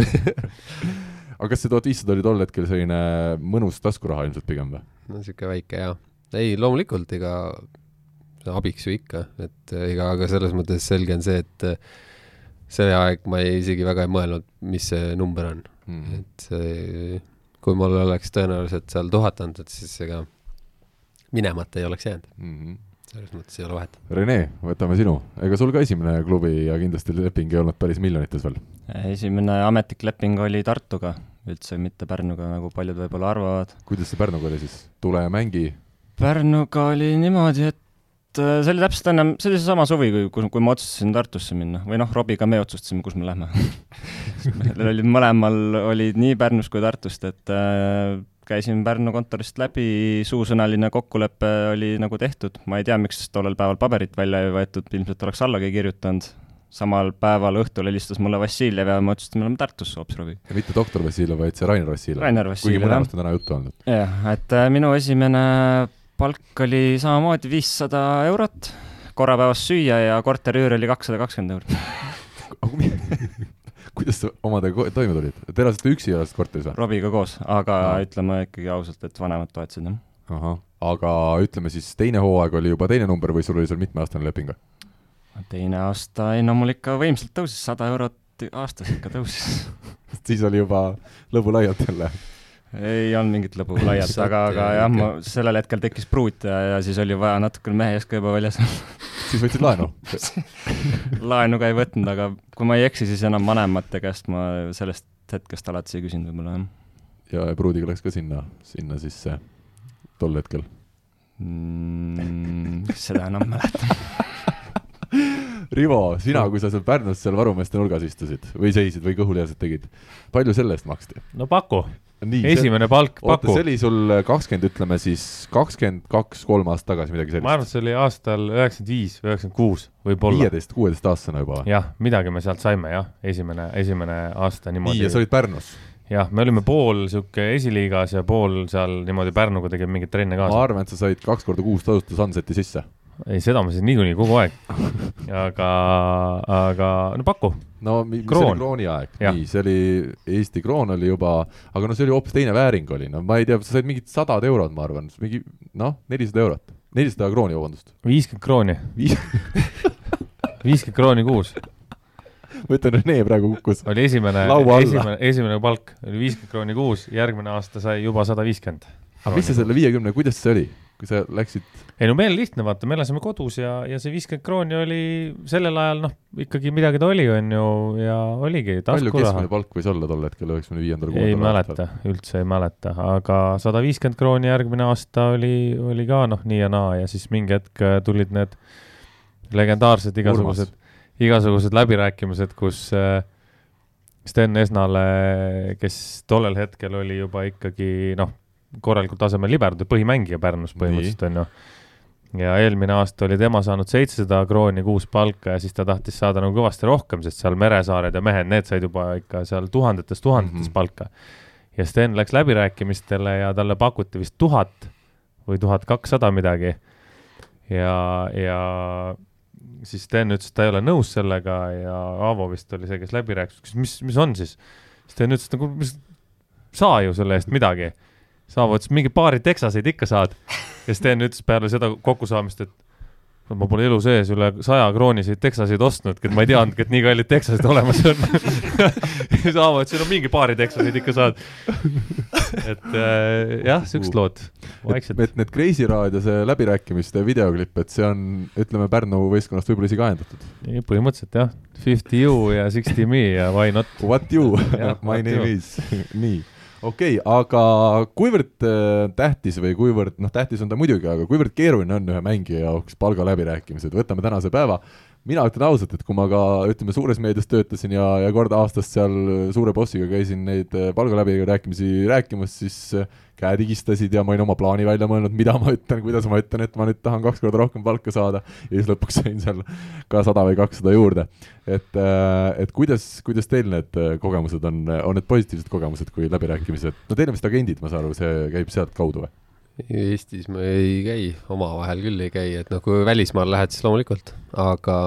aga kas see tuhat viissada oli tol hetkel selline mõnus taskuraha ilmselt pigem või? no sihuke väike jaa ei, loomulikult, ega abiks ju ikka, et ega aga selles mõttes selge on see, et see aeg ma ei, isegi väga ei mõelnud, mis see number on mm. et see, kui mul oleks tõenäoliselt seal tuhat antud, siis ega minemata ei oleks jäänud mm. -hmm selles mõttes ei ole vahet. Rene, võtame sinu, ega sul ka esimene klubi ja kindlasti leping ei olnud päris miljonites veel? esimene ametlik leping oli Tartuga, üldse mitte Pärnuga, nagu paljud võib-olla arvavad. kuidas see Pärnuga oli siis, tule ja mängi? Pärnuga oli niimoodi, et äh, see oli täpselt enne, see oli seesama suvi, kui, kui, ma otsustasin Tartusse minna. Või noh, Robiga me otsustasime, kus me lähme. Meil olid mõlemal, olid nii Pärnus kui Tartust, et äh, käisin Pärnu kontorist läbi, suusõnaline kokkulepe oli nagu tehtud, ma ei tea, miks tollel päeval paberit välja ei võetud, ilmselt oleks allagi kirjutanud, samal päeval õhtul helistas mulle Vassiljev ja me otsustasime, me oleme Tartus hoopis Robiga. ja mitte doktor Vassiljev, vaid see Rainer Vassiljev. Kuigi mõlemast on täna juttu olnud. jah, et äh, minu esimene palk oli samamoodi viissada eurot, korra päevas süüa ja korteriüür oli kakssada kakskümmend eurot kuidas sa omadega toime tulid? Te elasite üksi elasite korteris või? Robiga koos, aga no. ütleme ikkagi ausalt, et vanemad toetasid, jah. ahah, aga ütleme siis teine hooaeg oli juba teine number või sul oli seal mitmeaastane leping? teine aasta, ei no mul ikka võimsalt tõusis, sada eurot aastas ikka tõusis siis oli juba lõbu laialt jälle ei olnud mingit lõbu laialt, aga, aga jah, ma sellel hetkel tekkis pruut ja, ja siis oli vaja natukene mehe ees ka juba väljas siis võtsid laenu laenu ka ei võtnud, aga kui ma ei eksi, siis enam vanemate käest ma sellest hetkest alates ei küsinud võib-olla, jah. ja pruudiga läks ka sinna, sinna sisse tol hetkel mm,? seda enam mäletan Rivo, sina, kui sa seal Pärnus seal varumeeste nurgas istusid või seisid või kõhulihaselt tegid, palju selle eest maksti? no paku Nii, esimene palk, paku. see oli sul kakskümmend, ütleme siis kakskümmend kaks, kolm aastat tagasi, midagi sellist? ma arvan, et see oli aastal üheksakümmend viis või üheksakümmend kuus, võib-olla. viieteist, kuueteistaastasena juba? jah, midagi me sealt saime jah, esimene, esimene aasta niimoodi. nii, ja sa olid Pärnus? jah, me olime pool sihuke esiliigas ja pool seal niimoodi Pärnuga tegime mingeid trenne kaasa. ma arvan, et sa said kaks korda kuus tasuta Sunseti sisse ei, seda ma siis niikuinii kogu aeg. aga, aga no paku. no mi- mis Kroon. oli krooni aeg, nii, see oli, Eesti kroon oli juba, aga no see oli hoopis teine vääring oli, no ma ei tea, sa said mingid sadad eurod, ma arvan, mingi noh, nelisada eurot, nelisada krooni, vabandust. viiskümmend krooni, viiskümmend krooni kuus ma ütlen, Rene praegu kukkus. oli esimene esimene, esimene palk oli viiskümmend krooni kuus, järgmine aasta sai juba sada viiskümmend. aga mis sa selle viiekümne, kuidas see oli, kui sa läksid, ei no meil lihtne, vaata, me elasime kodus ja, ja see viiskümmend krooni oli sellel ajal noh, ikkagi midagi ta oli, on ju, ja oligi palju keskmine. palk võis olla tol hetkel üheksakümne viiendal, ei mäleta, üldse ei mäleta, aga sada viiskümmend krooni järgmine aasta oli, oli ka noh, nii ja naa ja siis mingi hetk äh, tulid need legendaarsed igasugused, igasugused läbirääkimised, kus äh, Sten Esnale, kes tollel hetkel oli juba ikkagi noh, korralikul tasemel liberdi põhimängija Pärnus põhimõtteliselt on ju. Ja eelmine aasta oli tema saanud seitsesada krooni kuus palka ja siis ta tahtis saada nagu kõvasti rohkem, sest seal Meresaared ja mehed, need said juba ikka seal tuhandetes, tuhandetes mm. -hmm. palka. ja Sten läks läbirääkimistele ja talle pakuti vist tuhat või tuhat kakssada midagi. ja, ja siis Sten ütles, et ta ei ole nõus sellega ja Aavo vist oli see, kes läbi rääkis, küsis, mis, mis on siis. Sten ütles, et nagu, mis, saa ju selle eest midagi. Aavo ütles, mingi paari teksaseid ikka saad. Ja Sten ütles peale seda kokkusaamist, et ma pole elu sees üle saja krooniseid teksaseid ostnudki, et ma ei teadnudki, et nii kallid teksased olemas on. siis Aavo ütles, no mingi paari teksaseid ikka saad. et äh, jah, siuksed lood, vaikselt. et need Kreisi raadio see läbirääkimiste videoklipp, et see on, ütleme Pärnu võistkonnast võib-olla isegi ajendatud. põhimõtteliselt jah, fifty you ja sixty me ja why not. What you my name you. is, nii okei okay,, aga kuivõrd äh, tähtis või kuivõrd, noh, tähtis on ta muidugi, aga kuivõrd keeruline on ühe mängija jaoks palgaläbirääkimised, võtame tänase päeva, mina ütlen ausalt, et kui ma ka ütleme, suures meedias töötasin ja, ja kord aastas seal suure bossiga käisin neid äh, palgaläbirääkimisi rääkimas, siis äh, käed higistasid ja ma olin oma plaani välja mõelnud, mida ma ütlen, kuidas ma ütlen, et ma nüüd tahan kaks korda rohkem palka saada ja siis lõpuks sain seal ka sada või kakssada juurde. et, et kuidas, kuidas teil need äh, kogemused on, on need positiivsed kogemused, kui läbirääkimised, no teil on vist agendid, ma saan aru, see käib sealtkaudu või? Eestis me ei käi, omavahel küll ei käi, et noh, kui välismaal lähed, siis loomulikult, aga,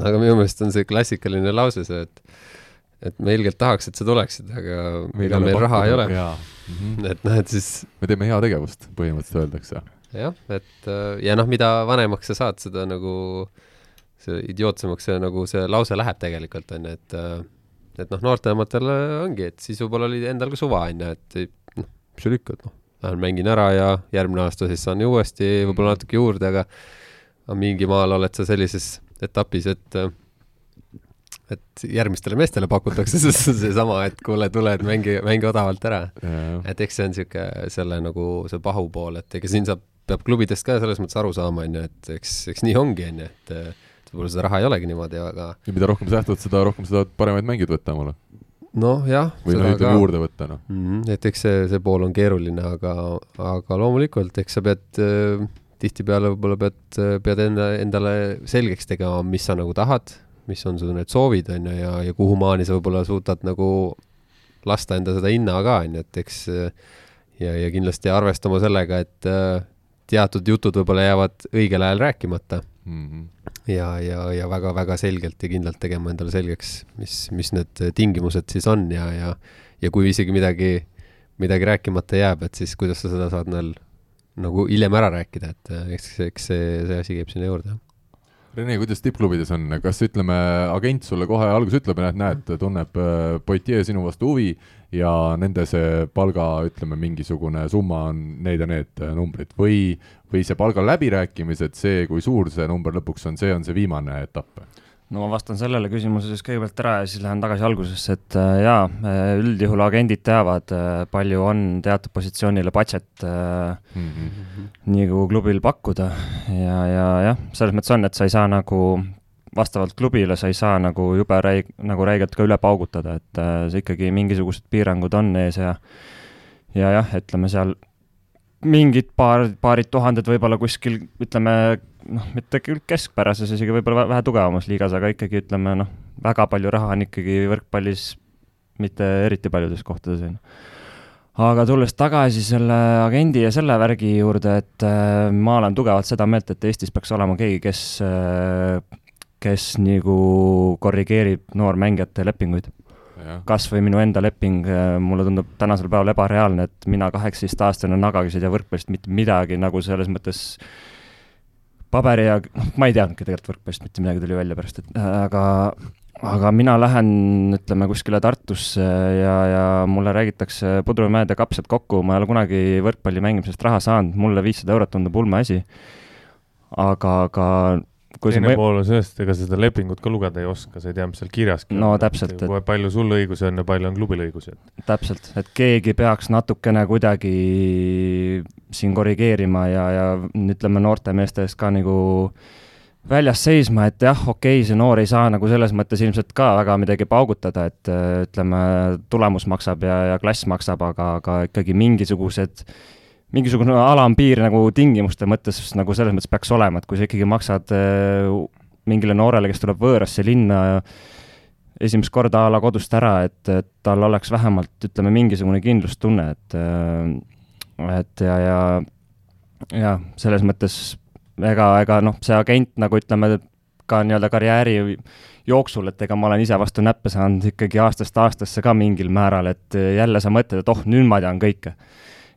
aga minu meelest on see klassikaline lause see, et et me ilgelt tahaks, et sa tuleksid, aga ega meil raha ei ole. mm, -hmm. et noh, et siis me teeme heategevust, põhimõtteliselt öeldakse. jah, et ja noh, mida vanemaks sa saad, seda nagu see idiootsemaks see nagu see lause läheb tegelikult on ju, et et noh, noortematel ongi, et siis võib-olla oli endal ka suva on ju, et noh, mis seal ikka, et noh, lähen mängin ära ja järgmine aasta siis saan uuesti võib-olla natuke juurde, aga aga mingi maal oled sa sellises etapis, et et järgmistele meestele pakutakse see- seesama, et kuule, tule, et mängi, mängi odavalt ära. Et eks see on niisugune selle nagu see pahupool, et ega siin saab, peab klubidest ka selles mõttes aru saama, on ju, et eks, eks nii ongi, on ju, et võib-olla seda raha ei olegi niimoodi, aga ja mida rohkem sa jähtad, seda rohkem sa tahad paremaid mängijaid võtta omale noh, jah. või noh, ütleme juurde võtta, noh. mm. -hmm. et eks see, see pool on keeruline, aga, aga loomulikult, eks sa pead äh, tihtipeale võib-olla pead, pead enda, endale selgeks tegema, mis sa nagu tahad, mis on su need soovid, on ju, ja, ja kuhumaani sa võib-olla suudad nagu lasta enda seda hinna ka, on ju, et eks äh, ja, ja kindlasti arvestama sellega, et äh, teatud jutud võib-olla jäävad õigel ajal rääkimata Mm -hmm. ja, ja, ja väga-väga selgelt ja kindlalt tegema endale selgeks, mis, mis need tingimused siis on ja, ja ja kui isegi midagi, midagi rääkimata jääb, et siis kuidas sa seda saad neil nagu hiljem ära rääkida, et äh, eks, eks see, see asi käib sinna juurde. Rene, kuidas tippklubides on, kas ütleme, agent sulle kohe alguses ütleb, et näed, tunneb äh, Poitier sinu vastu huvi ja nende see palga, ütleme, mingisugune summa on need ja need äh, numbrid või, või see palga läbirääkimised, see, kui suur see number lõpuks on, see on see viimane etapp? no ma vastan sellele küsimusele siis kõigepealt ära ja siis lähen tagasi algusesse, et äh, jaa, üldjuhul agendid teavad, palju on teatud positsioonile budget äh, Mm -hmm. nii kui klubil pakkuda ja, ja jah, selles mõttes on, et sa ei saa nagu vastavalt klubile sa ei saa nagu jube räig-, nagu räigelt ka üle paugutada, et äh, see ikkagi mingisugused piirangud on ees ja ja jah, ütleme seal mingid paar, paarid tuhanded võib-olla kuskil ütleme noh, mitte küll keskpärases, isegi võib-olla vä- vähe tugevamas liigas, aga ikkagi ütleme noh, väga palju raha on ikkagi võrkpallis mitte eriti paljudes kohtades, on ju. aga tulles tagasi selle agendi ja selle värgi juurde, et äh, ma olen tugevalt seda meelt, et Eestis peaks olema keegi, kes äh, kes nagu korrigeerib noormängijate lepinguid. kas või minu enda leping, äh, mulle tundub tänasel päeval ebareaalne, et mina, kaheksateistaastane nagagas ei tea võrkpallist mitte midagi nagu selles mõttes paberi ja noh, ma ei teadnudki tegelikult võrkpallist mitte midagi tuli välja pärast, et äh, aga aga mina lähen, ütleme, kuskile Tartusse ja, ja mulle räägitakse pudrumäed ja kapsad kokku, ma ei ole kunagi võrkpalli mängimisest raha saanud, mulle viissada eurot tundub ulme asi. aga, aga teine või... pool on sellest, ega sa seda lepingut ka lugeda ei oska, sa ei tea, mis seal kirjas no täpselt, et palju sul õigusi on ja palju on klubil õigusi, et täpselt, et keegi peaks natukene kuidagi siin korrigeerima ja, ja ütleme, noorte meeste eest ka nagu väljas seisma, et jah, okei okay,, see noor ei saa nagu selles mõttes ilmselt ka väga midagi paugutada, et ütleme, tulemus maksab ja, ja klass maksab, aga, aga ikkagi mingisugused mingisugune alampiir nagu tingimuste mõttes nagu selles mõttes peaks olema, et kui sa ikkagi maksad äh, mingile noorele, kes tuleb võõrasse linna esimest korda a la kodust ära, et, et tal oleks vähemalt, ütleme, mingisugune kindlustunne, et äh, et ja, ja ja selles mõttes ega, ega noh, see agent nagu ütleme, ka nii-öelda karjääri jooksul, et ega ma olen ise vastu näppe saanud ikkagi aastast aastasse ka mingil määral, et jälle sa mõtled, et oh, nüüd ma tean kõike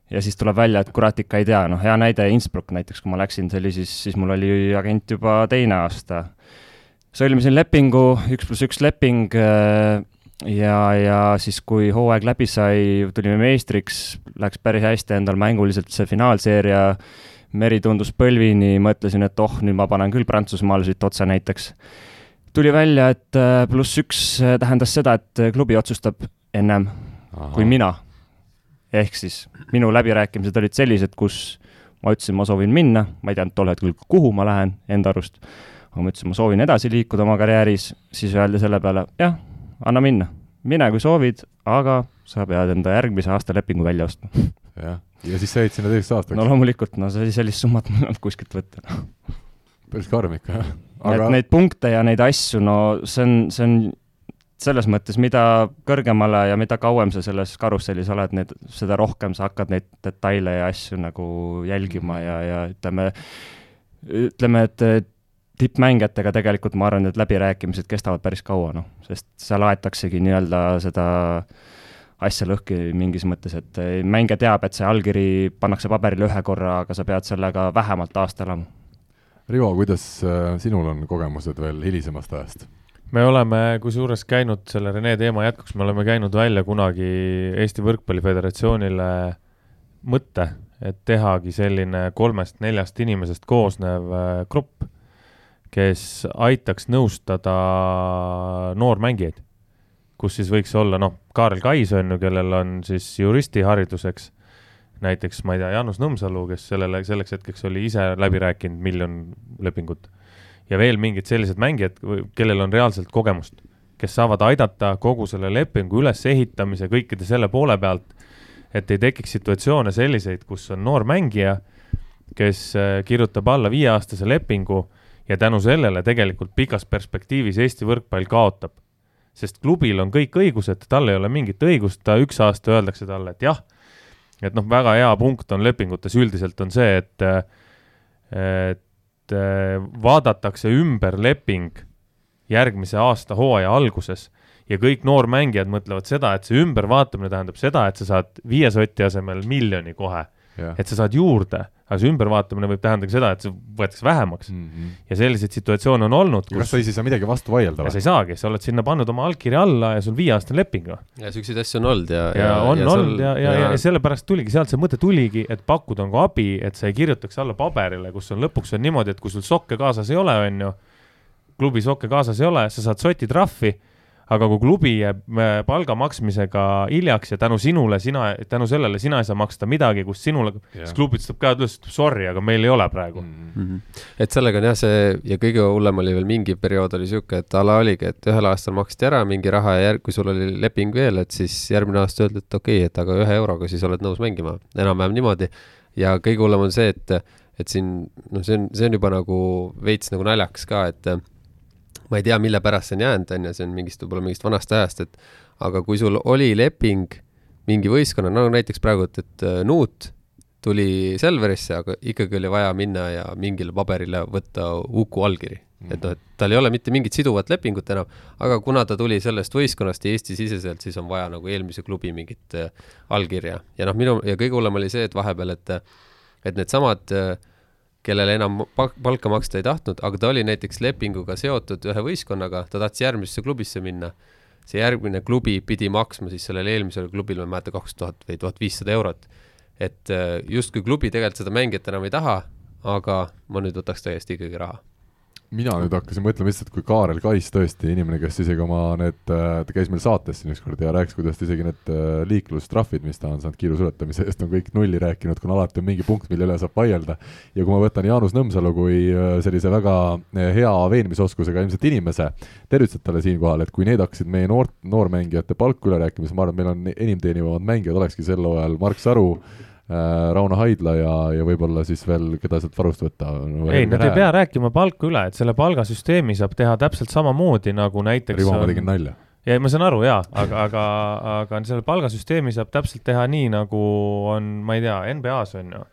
ja siis tuleb välja, et kurat ikka ei tea, noh, hea näide Innsbruck näiteks, kui ma läksin, see oli siis, siis mul oli agent juba teine aasta. sõlmisin lepingu, üks pluss üks leping äh, ja, ja siis, kui hooaeg läbi sai, tulime meistriks, läks päris hästi endal mänguliselt see finaalseeria, meri tundus põlvini, mõtlesin, et oh, nüüd ma panen küll Prantsusmaale siit otse näiteks. tuli välja, et äh, pluss üks tähendas seda, et klubi otsustab ennem Aha. kui mina ehk siis minu läbirääkimised olid sellised, kus ma ütlesin, ma soovin minna, ma ei teadnud tol hetkel, kuhu ma lähen enda arust, aga ma ütlesin, ma soovin edasi liikuda oma karjääris, siis öeldi selle peale, jah, anna minna, mine kui soovid, aga sa pead enda järgmise aasta lepingu välja ostma. jah, ja siis sa jäid sinna teiseks aastaks? no loomulikult, no see sellist summat mul ei olnud kuskilt võtta päris karm ikka, jah. aga et neid punkte ja neid asju, no see on, see on selles mõttes, mida kõrgemale ja mida kauem sa selles karussellis oled, need, seda rohkem sa hakkad neid detaile ja asju nagu jälgima ja, ja ütleme, ütleme, et tippmängijatega tegelikult ma arvan, et läbirääkimised kestavad päris kaua, noh, sest seal aetaksegi nii-öelda seda asja lõhki mingis mõttes, et mängija teab, et see allkiri pannakse paberile ühe korra, aga sa pead sellega vähemalt aasta elama. Rivo, kuidas äh, sinul on kogemused veel hilisemast ajast? Me oleme kusjuures käinud selle Rene teema jätkuks, me oleme käinud välja kunagi Eesti Võrkpalli Föderatsioonile mõtte, et tehagi selline kolmest-neljast inimesest koosnev äh, grupp, kes aitaks nõustada noormängijaid. kus siis võiks olla, noh, Kaarel Kais on ju, kellel on siis juristiharidus, eks, näiteks ma ei tea, Jaanus Nõmsalu, kes sellele, selleks hetkeks oli ise läbi rääkinud miljon lepingut ja veel mingid sellised mängijad, kellel on reaalselt kogemust, kes saavad aidata kogu selle lepingu ülesehitamise kõikide selle poole pealt, et ei tekiks situatsioone selliseid, kus on noor mängija, kes äh, kirjutab alla viieaastase lepingu ja tänu sellele tegelikult pikas perspektiivis Eesti võrkpall kaotab. sest klubil on kõik õigused, tal ei ole mingit õigust, ta üks aasta öeldakse talle, et jah, et noh, väga hea punkt on lepingutes üldiselt on see, et äh, et et äh, vaadatakse ümber leping järgmise aasta hooaja alguses ja kõik noormängijad mõtlevad seda, et see ümbervaatamine tähendab seda, et sa saad viie soti asemel miljoni kohe. et sa saad juurde, aga see ümbervaatamine võib tähendada seda, et see võetakse vähemaks mm. -hmm. ja selliseid situatsioone on olnud. kas sa siis ei saa midagi vastu vaielda või? sa ei saagi, sa oled sinna pannud oma allkirja alla ja sul viieaastane leping. ja siukseid asju on olnud ja, ja, ja on ja olnud ja, ja, ja, ja sellepärast tuligi, sealt see mõte tuligi, et pakkuda nagu abi, et sa ei kirjutaks alla paberile, kus on lõpuks on niimoodi, et kui sul sokke kaasas ei ole, on ju, klubi sokke kaasas ei ole, sa saad soti trahvi aga kui klubi jääb äh, palga maksmisega hiljaks ja tänu sinule, sina, tänu sellele sina ei saa maksta midagi, kus sinule, siis klub ütleb üles, ütleb sorry, aga meil ei ole praegu mm. -hmm. et sellega on jah, see ja kõige hullem oli veel mingi periood oli sihuke, et a la oligi, et ühel aastal maksti ära mingi raha ja järg, kui sul oli leping veel, et siis järgmine aasta öeldi, et okei okay,, et aga ühe euroga siis oled nõus mängima, enam-vähem niimoodi. ja kõige hullem on see, et, et siin noh, see on, see on juba nagu veits nagu naljakas ka, et ma ei tea, mille pärast see on jäänud, on ju, see on mingist, võib-olla mingist vanast ajast, et aga kui sul oli leping, mingi võistkonna, no näiteks praegu, et, et äh, Nuut tuli Selverisse, aga ikkagi oli vaja minna ja mingile paberile võtta Uku allkiri mm.. et noh, et tal ei ole mitte mingit siduvat lepingut enam, aga kuna ta tuli sellest võistkonnast Eesti-siseselt, siis on vaja nagu eelmise klubi mingit äh, allkirja. ja noh, minu, ja kõige hullem oli see, et vahepeal, et et needsamad äh, kellele enam palka maksta ei tahtnud, aga ta oli näiteks lepinguga seotud ühe võistkonnaga, ta tahtis järgmisesse klubisse minna. see järgmine klubi pidi maksma siis sellele eelmisele klubile, ma ei mäleta, kaks tuhat või tuhat viissada eurot. et äh, justkui klubi tegelikult seda mängijat enam ei taha, aga ma nüüd võtaks ta eest ikkagi raha mina nüüd hakkasin mõtlema lihtsalt, kui Kaarel Kais tõesti, inimene, kes isegi oma need, äh, ta käis meil saates siin ükskord ja rääkis, kuidas isegi need äh, liiklustrahvid, mis ta on saanud kiirusuletamise eest, on kõik nulli rääkinud, kuna alati on mingi punkt, mille üle saab vaielda. ja kui ma võtan Jaanus Nõmsalu kui äh, sellise väga hea veenmisoskusega ilmselt inimese, tervitused talle siinkohal, et kui need hakkasid meie noort, noormängijate palku üle rääkima, siis ma arvan, et meil on enim teenivamad mängijad olekski sel hooajal Mark Saru Rauno Haidla ja, ja võib-olla siis veel, keda sealt varust võtta no,. ei, nad ei pea rääkima palka üle, et selle palgasüsteemi saab teha täpselt samamoodi nagu näiteks Rivo, ma tegin nalja. ja ma saan aru jaa, aga, aga, aga selle palgasüsteemi saab täpselt teha nii, nagu on, ma ei tea, NBA-s on ju.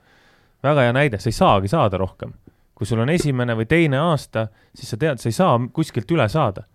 väga hea näide, sa ei saagi saada rohkem. kui sul on esimene või teine aasta, siis sa tead, sa ei saa kuskilt üle saada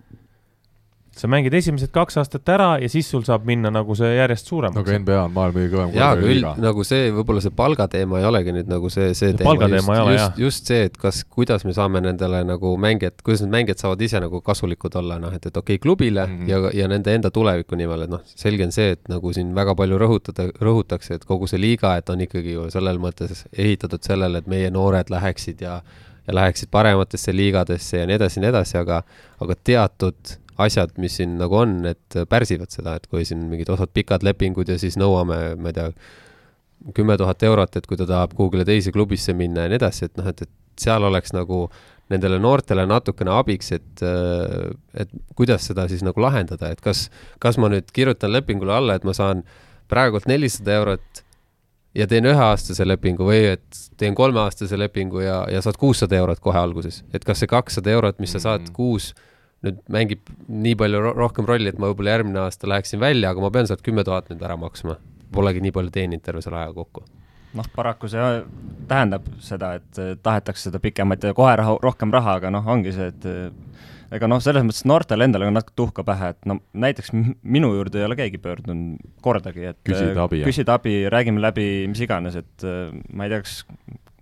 sa mängid esimesed kaks aastat ära ja siis sul saab minna nagu see järjest suuremaks. no aga NBA on maailma kõige kõvem üld, nagu see, võib-olla see palgateema ei olegi nüüd nagu see, see teema, palgateema just, ei ole, just, just see, et kas, kuidas me saame nendele nagu mängijad, kuidas need mängijad saavad ise nagu kasulikud olla, noh, et, et okei okay,, klubile mm -hmm. ja, ja nende enda tuleviku nimel, et noh, selge on see, et nagu siin väga palju rõhutada, rõhutakse, et kogu see liiga, et on ikkagi ju sellel mõttes ehitatud sellele, et meie noored läheksid ja ja läheksid parematesse liigadesse ja nii edasi ja nii edasi, aga, aga teatud asjad, mis siin nagu on, et pärsivad seda, et kui siin mingid osad pikad lepingud ja siis nõuame, ma ei tea, kümme tuhat eurot, et kui ta tahab kuhugile teise klubisse minna ja nii edasi, et noh, et, et seal oleks nagu nendele noortele natukene abiks, et, et kuidas seda siis nagu lahendada, et kas, kas ma nüüd kirjutan lepingule alla, et ma saan praegult nelisada eurot ja teen üheaastase lepingu või et teen kolmeaastase lepingu ja, ja saad kuussada eurot kohe alguses, et kas see kakssada eurot, mis sa saad mm -hmm. Nüüd mängib nii palju rohkem rolli, et ma võib-olla järgmine aasta läheksin välja, aga ma pean sealt kümme tuhat nüüd ära maksma. Polegi nii palju teeninud terve selle aja kokku. noh, paraku see tähendab seda, et tahetakse seda pikemat ja kohe raha, rohkem raha, aga noh, ongi see, et ega noh, selles mõttes noortel endal on natuke tuhka pähe, et no näiteks minu juurde ei ole keegi pöördunud kordagi, et küsida abi, küsida abi, räägime läbi, mis iganes, et ma ei tea, kas,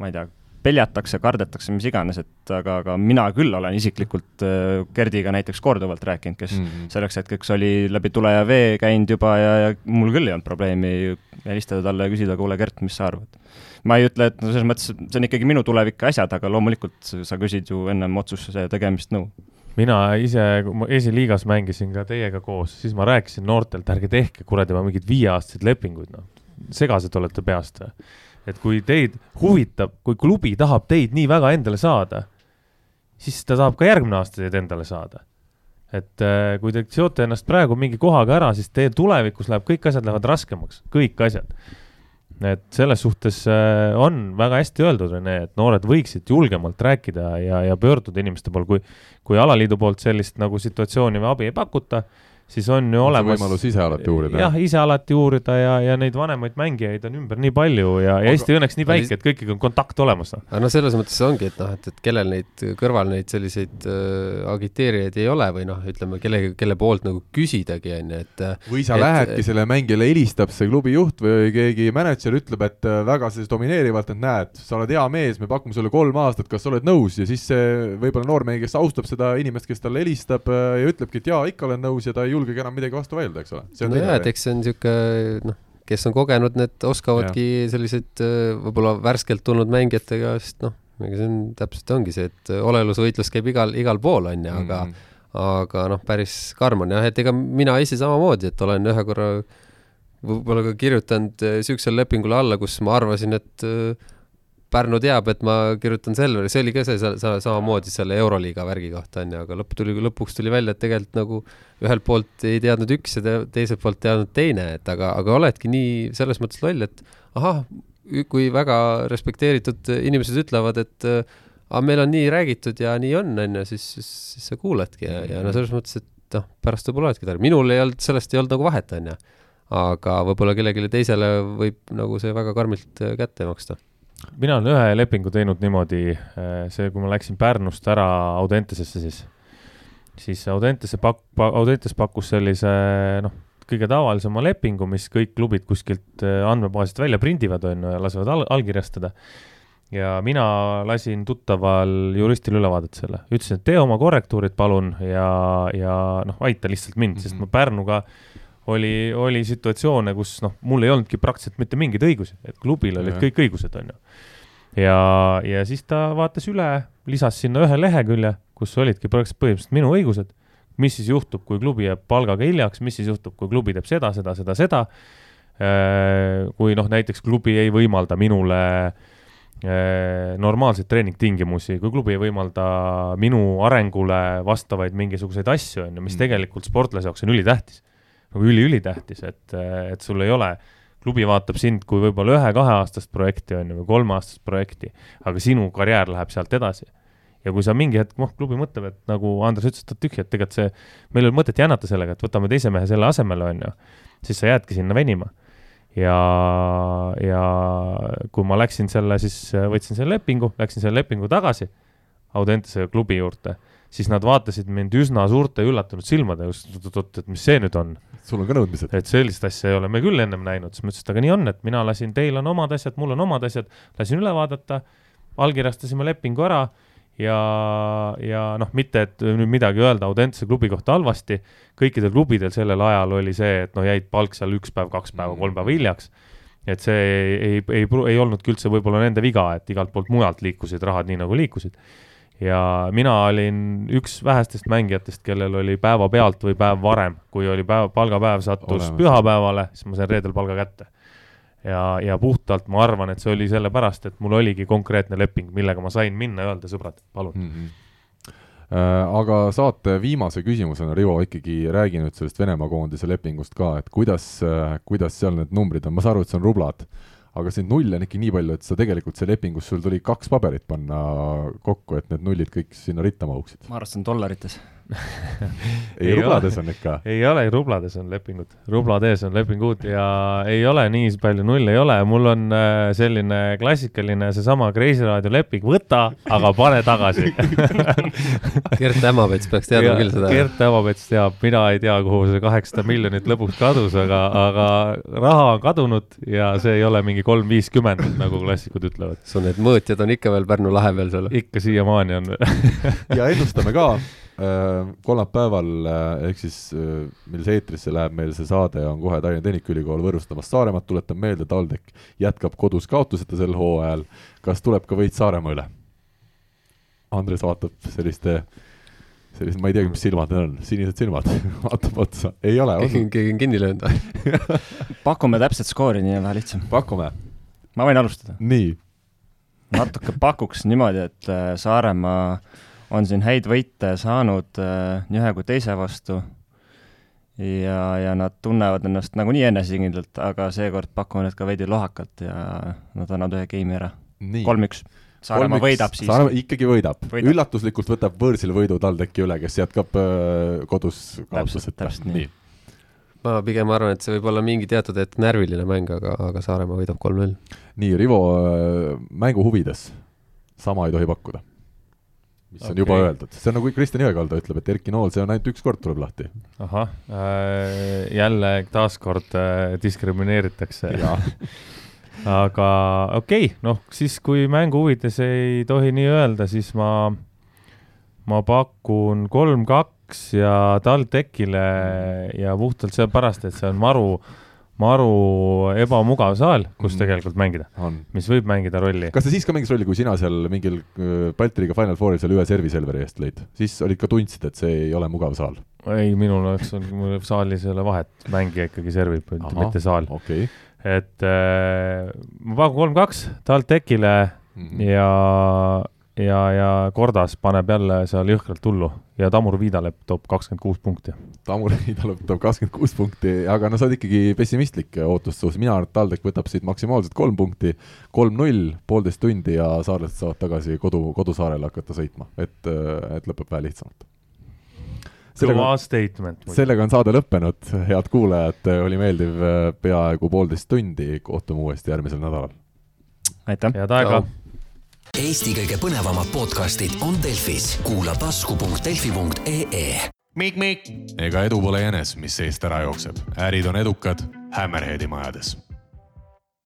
ma ei tea, peljatakse, kardetakse, mis iganes, et aga, aga mina küll olen isiklikult äh, Gerdiga näiteks korduvalt rääkinud, kes mm -hmm. selleks hetkeks oli läbi tule ja vee käinud juba ja, ja mul küll ei olnud probleemi helistada talle ja küsida, kuule, Gert, mis sa arvad. ma ei ütle, et no selles mõttes, see on ikkagi minu tulevik asjad, aga loomulikult sa küsid ju ennem otsuse tegemist nõu mina ise, kui ma esiliigas mängisin ka teiega koos, siis ma rääkisin noortelt, ärge tehke kuradi mingeid viieaastaseid lepinguid, noh. segased olete peast või? Et kui teid huvitab, kui klubi tahab teid nii väga endale saada, siis ta tahab ka järgmine aasta teid endale saada. et äh, kui te seote ennast praegu mingi kohaga ära, siis teil tulevikus läheb, kõik asjad lähevad raskemaks, kõik asjad. et selles suhtes äh, on väga hästi öeldud, Rene, et noored võiksid julgemalt rääkida ja, ja pöörduda inimeste poole, kui, kui alaliidu poolt sellist nagu situatsiooni või abi ei pakuta siis on ju olemas. võimalus ise alati uurida. jah, ise alati uurida ja, ja neid vanemaid mängijaid on ümber nii palju ja, ja Eesti õnneks nii väike, et kõigiga on kontakt olemas. Noh. aga noh, selles mõttes ongi, et noh, et, et kellel neid kõrval neid selliseid äh, agiteerijaid ei ole või noh, ütleme kelle, kelle poolt nagu küsidagi on ju, et. Äh, või sa et, lähedki selle mängijale, helistab see klubi juht või keegi mänedžer ütleb, et äh, väga siis domineerivalt, et näed, sa oled hea mees, me pakume sulle kolm aastat, kas sa oled nõus ja siis see võib-olla noormees, kes austab seda inimest, kes talle helistab ja ütlebki, et jaa, ikka olen nõus ja ta ei julgegi enam midagi vastu vaielda, eks ole. nojah, et eks see on niisugune noh, kes on kogenud, need oskavadki ja. selliseid äh, võib-olla värskelt tulnud mängijatega, sest noh, ega see on, täpselt ongi see, et olelusvõitlus käib igal, igal pool, on ju, aga mm. aga noh, päris karm on jah, et ega mina ise samamoodi, et olen ühe korra võib-olla ka kirjutanud niisugusele äh, lepingule alla, kus ma arvasin, et äh, Pärnu teab, et ma kirjutan Selveri, see oli ka see, see samamoodi selle Euroliiga värgi kohta onju, aga lõpp tuli, lõpuks tuli välja, et tegelikult nagu ühelt poolt ei teadnud üks ja te, teiselt poolt teadnud teine, et aga, aga oledki nii selles mõttes loll, et ahah, kui väga respekteeritud inimesed ütlevad, et aga meil on nii räägitud ja nii on, onju, siis, siis, siis sa kuuladki ja, ja no selles mõttes, et noh, pärast võib-olla oledki tark, minul ei olnud, sellest ei olnud nagu vahet, onju aga võib-olla kellelegi teisele võib nagu see väga karmilt kätte maksta mina olen ühe lepingu teinud niimoodi, äh, see, kui ma läksin Pärnust ära Audentesesse, siis, siis Audentese pak-, Audentes pakkus sellise noh, kõige tavalisema lepingu, mis kõik klubid kuskilt äh, andmebaasist välja prindivad, on ju, ja lasevad al allkirjastada. ja mina lasin tuttaval juristil üle vaadata selle, ütlesin, et tee oma korrektuurid palun ja, ja noh, aita lihtsalt mind mm, -hmm. sest mhm. ma Pärnuga oli, oli situatsioone, kus noh, mul ei olnudki praktiliselt mitte mingeid õigusi, et klubil olid ja. kõik õigused, on ju. ja, ja siis ta vaatas üle, lisas sinna ühe lehekülje, kus olidki põhimõtteliselt minu õigused, mis siis juhtub, kui klubi jääb palgaga hiljaks, mis siis juhtub, kui klubi teeb seda, seda, seda, seda. Äh, kui noh, näiteks klubi ei võimalda minule äh, normaalseid treeningtingimusi, kui klubi ei võimalda minu arengule vastavaid mingisuguseid asju, on ju, mis mm. tegelikult sportlase jaoks on ülitähtis nagu üli-ülitähtis, et, et sul ei ole, klubi vaatab sind kui võib-olla ühe-kaheaastast projekti, on ju, või kolmeaastast projekti, aga sinu karjäär läheb sealt edasi. ja kui sa mingi hetk, noh, klubi mõtleb, et nagu Andres ütles, et tühja, et tegelikult see, meil ei ole mõtet jänata sellega, et võtame teise mehe selle asemele, on ju, siis sa jäädki sinna venima ja, ja kui ma läksin selle, siis võtsin selle lepingu, läksin selle lepingu tagasi Audentese klubi juurde siis nad vaatasid mind üsna suurte üllatunud silmadega, oot-oot, et mis see nüüd on. sul on ka nõudmised? et sellist asja ei ole me küll ennem näinud, siis ma ütlesin, et aga nii on, et mina lasin, teil on omad asjad, mul on omad asjad, lasin üle vaadata, allkirjastasime lepingu ära ja, ja noh, mitte et nüüd midagi öelda Audentse klubi kohta halvasti, kõikidel klubidel sellel ajal oli see, et noh, jäid palk seal üks päev, kaks päeva, kolm päeva hiljaks. Et see ei, ei, ei, ei olnudki üldse võib-olla nende viga, et igalt poolt mujalt liikusid rahad nii, nagu liikusid ja mina olin üks vähestest mängijatest, kellel oli päevapealt või päev varem, kui oli päev, palgapäev sattus Olemas. pühapäevale, siis ma sain reedel palga kätte. ja, ja puhtalt ma arvan, et see oli sellepärast, et mul oligi konkreetne leping, millega ma sain minna ja öelda, sõbrad, palun mm. -hmm aga saate viimase küsimusena, Rivo, ikkagi räägi nüüd sellest Venemaa koondise lepingust ka, et kuidas, äh, kuidas seal need numbrid on, ma saan aru, et see on rublad aga sind nulle on ikka nii palju, et sa tegelikult see lepingus, sul tuli kaks paberit panna kokku, et need nullid kõik sinna ritta mahuksid. ma arvasin dollarites ei, rublades on ikka. ei ole, rublades on lepingud, rublad ees on lepingud ja ei ole nii palju nulle ei ole, mul on äh, selline klassikaline seesama Kreisi raadio leping, võta, aga pane tagasi Gert Ämapets peaks teadma küll seda. Gert Ämapets teab, mina ei tea, kuhu see kaheksasada miljonit lõpuks kadus, aga, aga raha on kadunud ja see ei ole mingi kolm viiskümmend, nagu klassikud ütlevad. sul need mõõtjad on ikka veel Pärnu lahe peal seal? ikka siiamaani on ja ennustame ka kolmapäeval äh, ehk siis, äh, mil see eetrisse läheb, meil see saade on kohe Tallinna Tehnikaülikool võõrustamas Saaremaad, tuletan meelde, TalTech jätkab kodus kaotuseta sel hooajal. kas tuleb ka võit Saaremaa üle? Andres vaatab selliste, sellised, ma ei teagi, mis silmad need on, sinised silmad vaatab otsa, ei ole. keegi on kinni löönud või pakume täpset skoori, nii on vähe lihtsam. pakume. ma võin alustada? nii. natuke pakuks niimoodi, et Saaremaa äh, on siin häid võite saanud äh, nii ühe kui teise vastu ja, ja nad tunnevad ennast nagunii enesekindlalt, aga seekord pakume nüüd ka veidi lohakalt ja nad annavad ühe game'i ära. kolm-üks. Saaremaa võidab siis. Saaremaa ikkagi võidab, võidab., üllatuslikult võtab võõrsil võidu TalTechi üle, kes jätkab äh, kodus kaotuseta. nii ma pigem arvan, et see võib olla mingi teatud hetk närviline mäng, aga, aga Saaremaa võidab kolm-null. nii, Rivo, äh, mängu huvides sama ei tohi pakkuda mis okay. on juba öeldud, see on nagu Kristjan Jõekalda ütleb, et Erki Nool, see on ainult üks kord tuleb lahti. ahah äh,, jälle taaskord äh, diskrimineeritakse aga okei okay,, noh siis kui mängu huvides ei tohi nii öelda, siis ma, ma pakun kolm-kaks ja TalTechile ja puhtalt seepärast, et see on maru maru ebamugav saal, kus mm. tegelikult mängida, mis võib mängida rolli. kas ta siis ka mängis rolli, kui sina seal mingil äh, Balti liiga Final Fouril seal ühe servi Selveri eest lõid, siis olid ka tundsid, et see ei ole mugav saal? ei, minul oleks, mul saalis ei ole vahet, mängija ikkagi servib, mitte saal okay.. et äh, ma pakun kolm-kaks TalTechile mm -hmm. ja ja, ja Kordas paneb jälle seal jõhkralt hullu ja Tamur Viidalepp toob kakskümmend kuus punkti. Tamur Viidalepp toob kakskümmend kuus punkti, aga no sa oled ikkagi pessimistlik ootuste suhtes, mina arvan, et TalTech võtab siit maksimaalselt kolm punkti, kolm-null, poolteist tundi ja saarlased saavad tagasi kodu, kodusaarele hakata sõitma, et, et lõpeb vähe lihtsamalt kõva statement. sellega on saade lõppenud, head kuulajad, oli meeldiv äh, peaaegu poolteist tundi, kohtume uuesti järgmisel nädalal. aitäh! head aega! Eesti kõige põnevamad podcastid on Delfis, kuula tasku.delfi.ee. Mikk-Mikk. ega edu pole jänes, mis seest ära jookseb, ärid on edukad Hammerheadi majades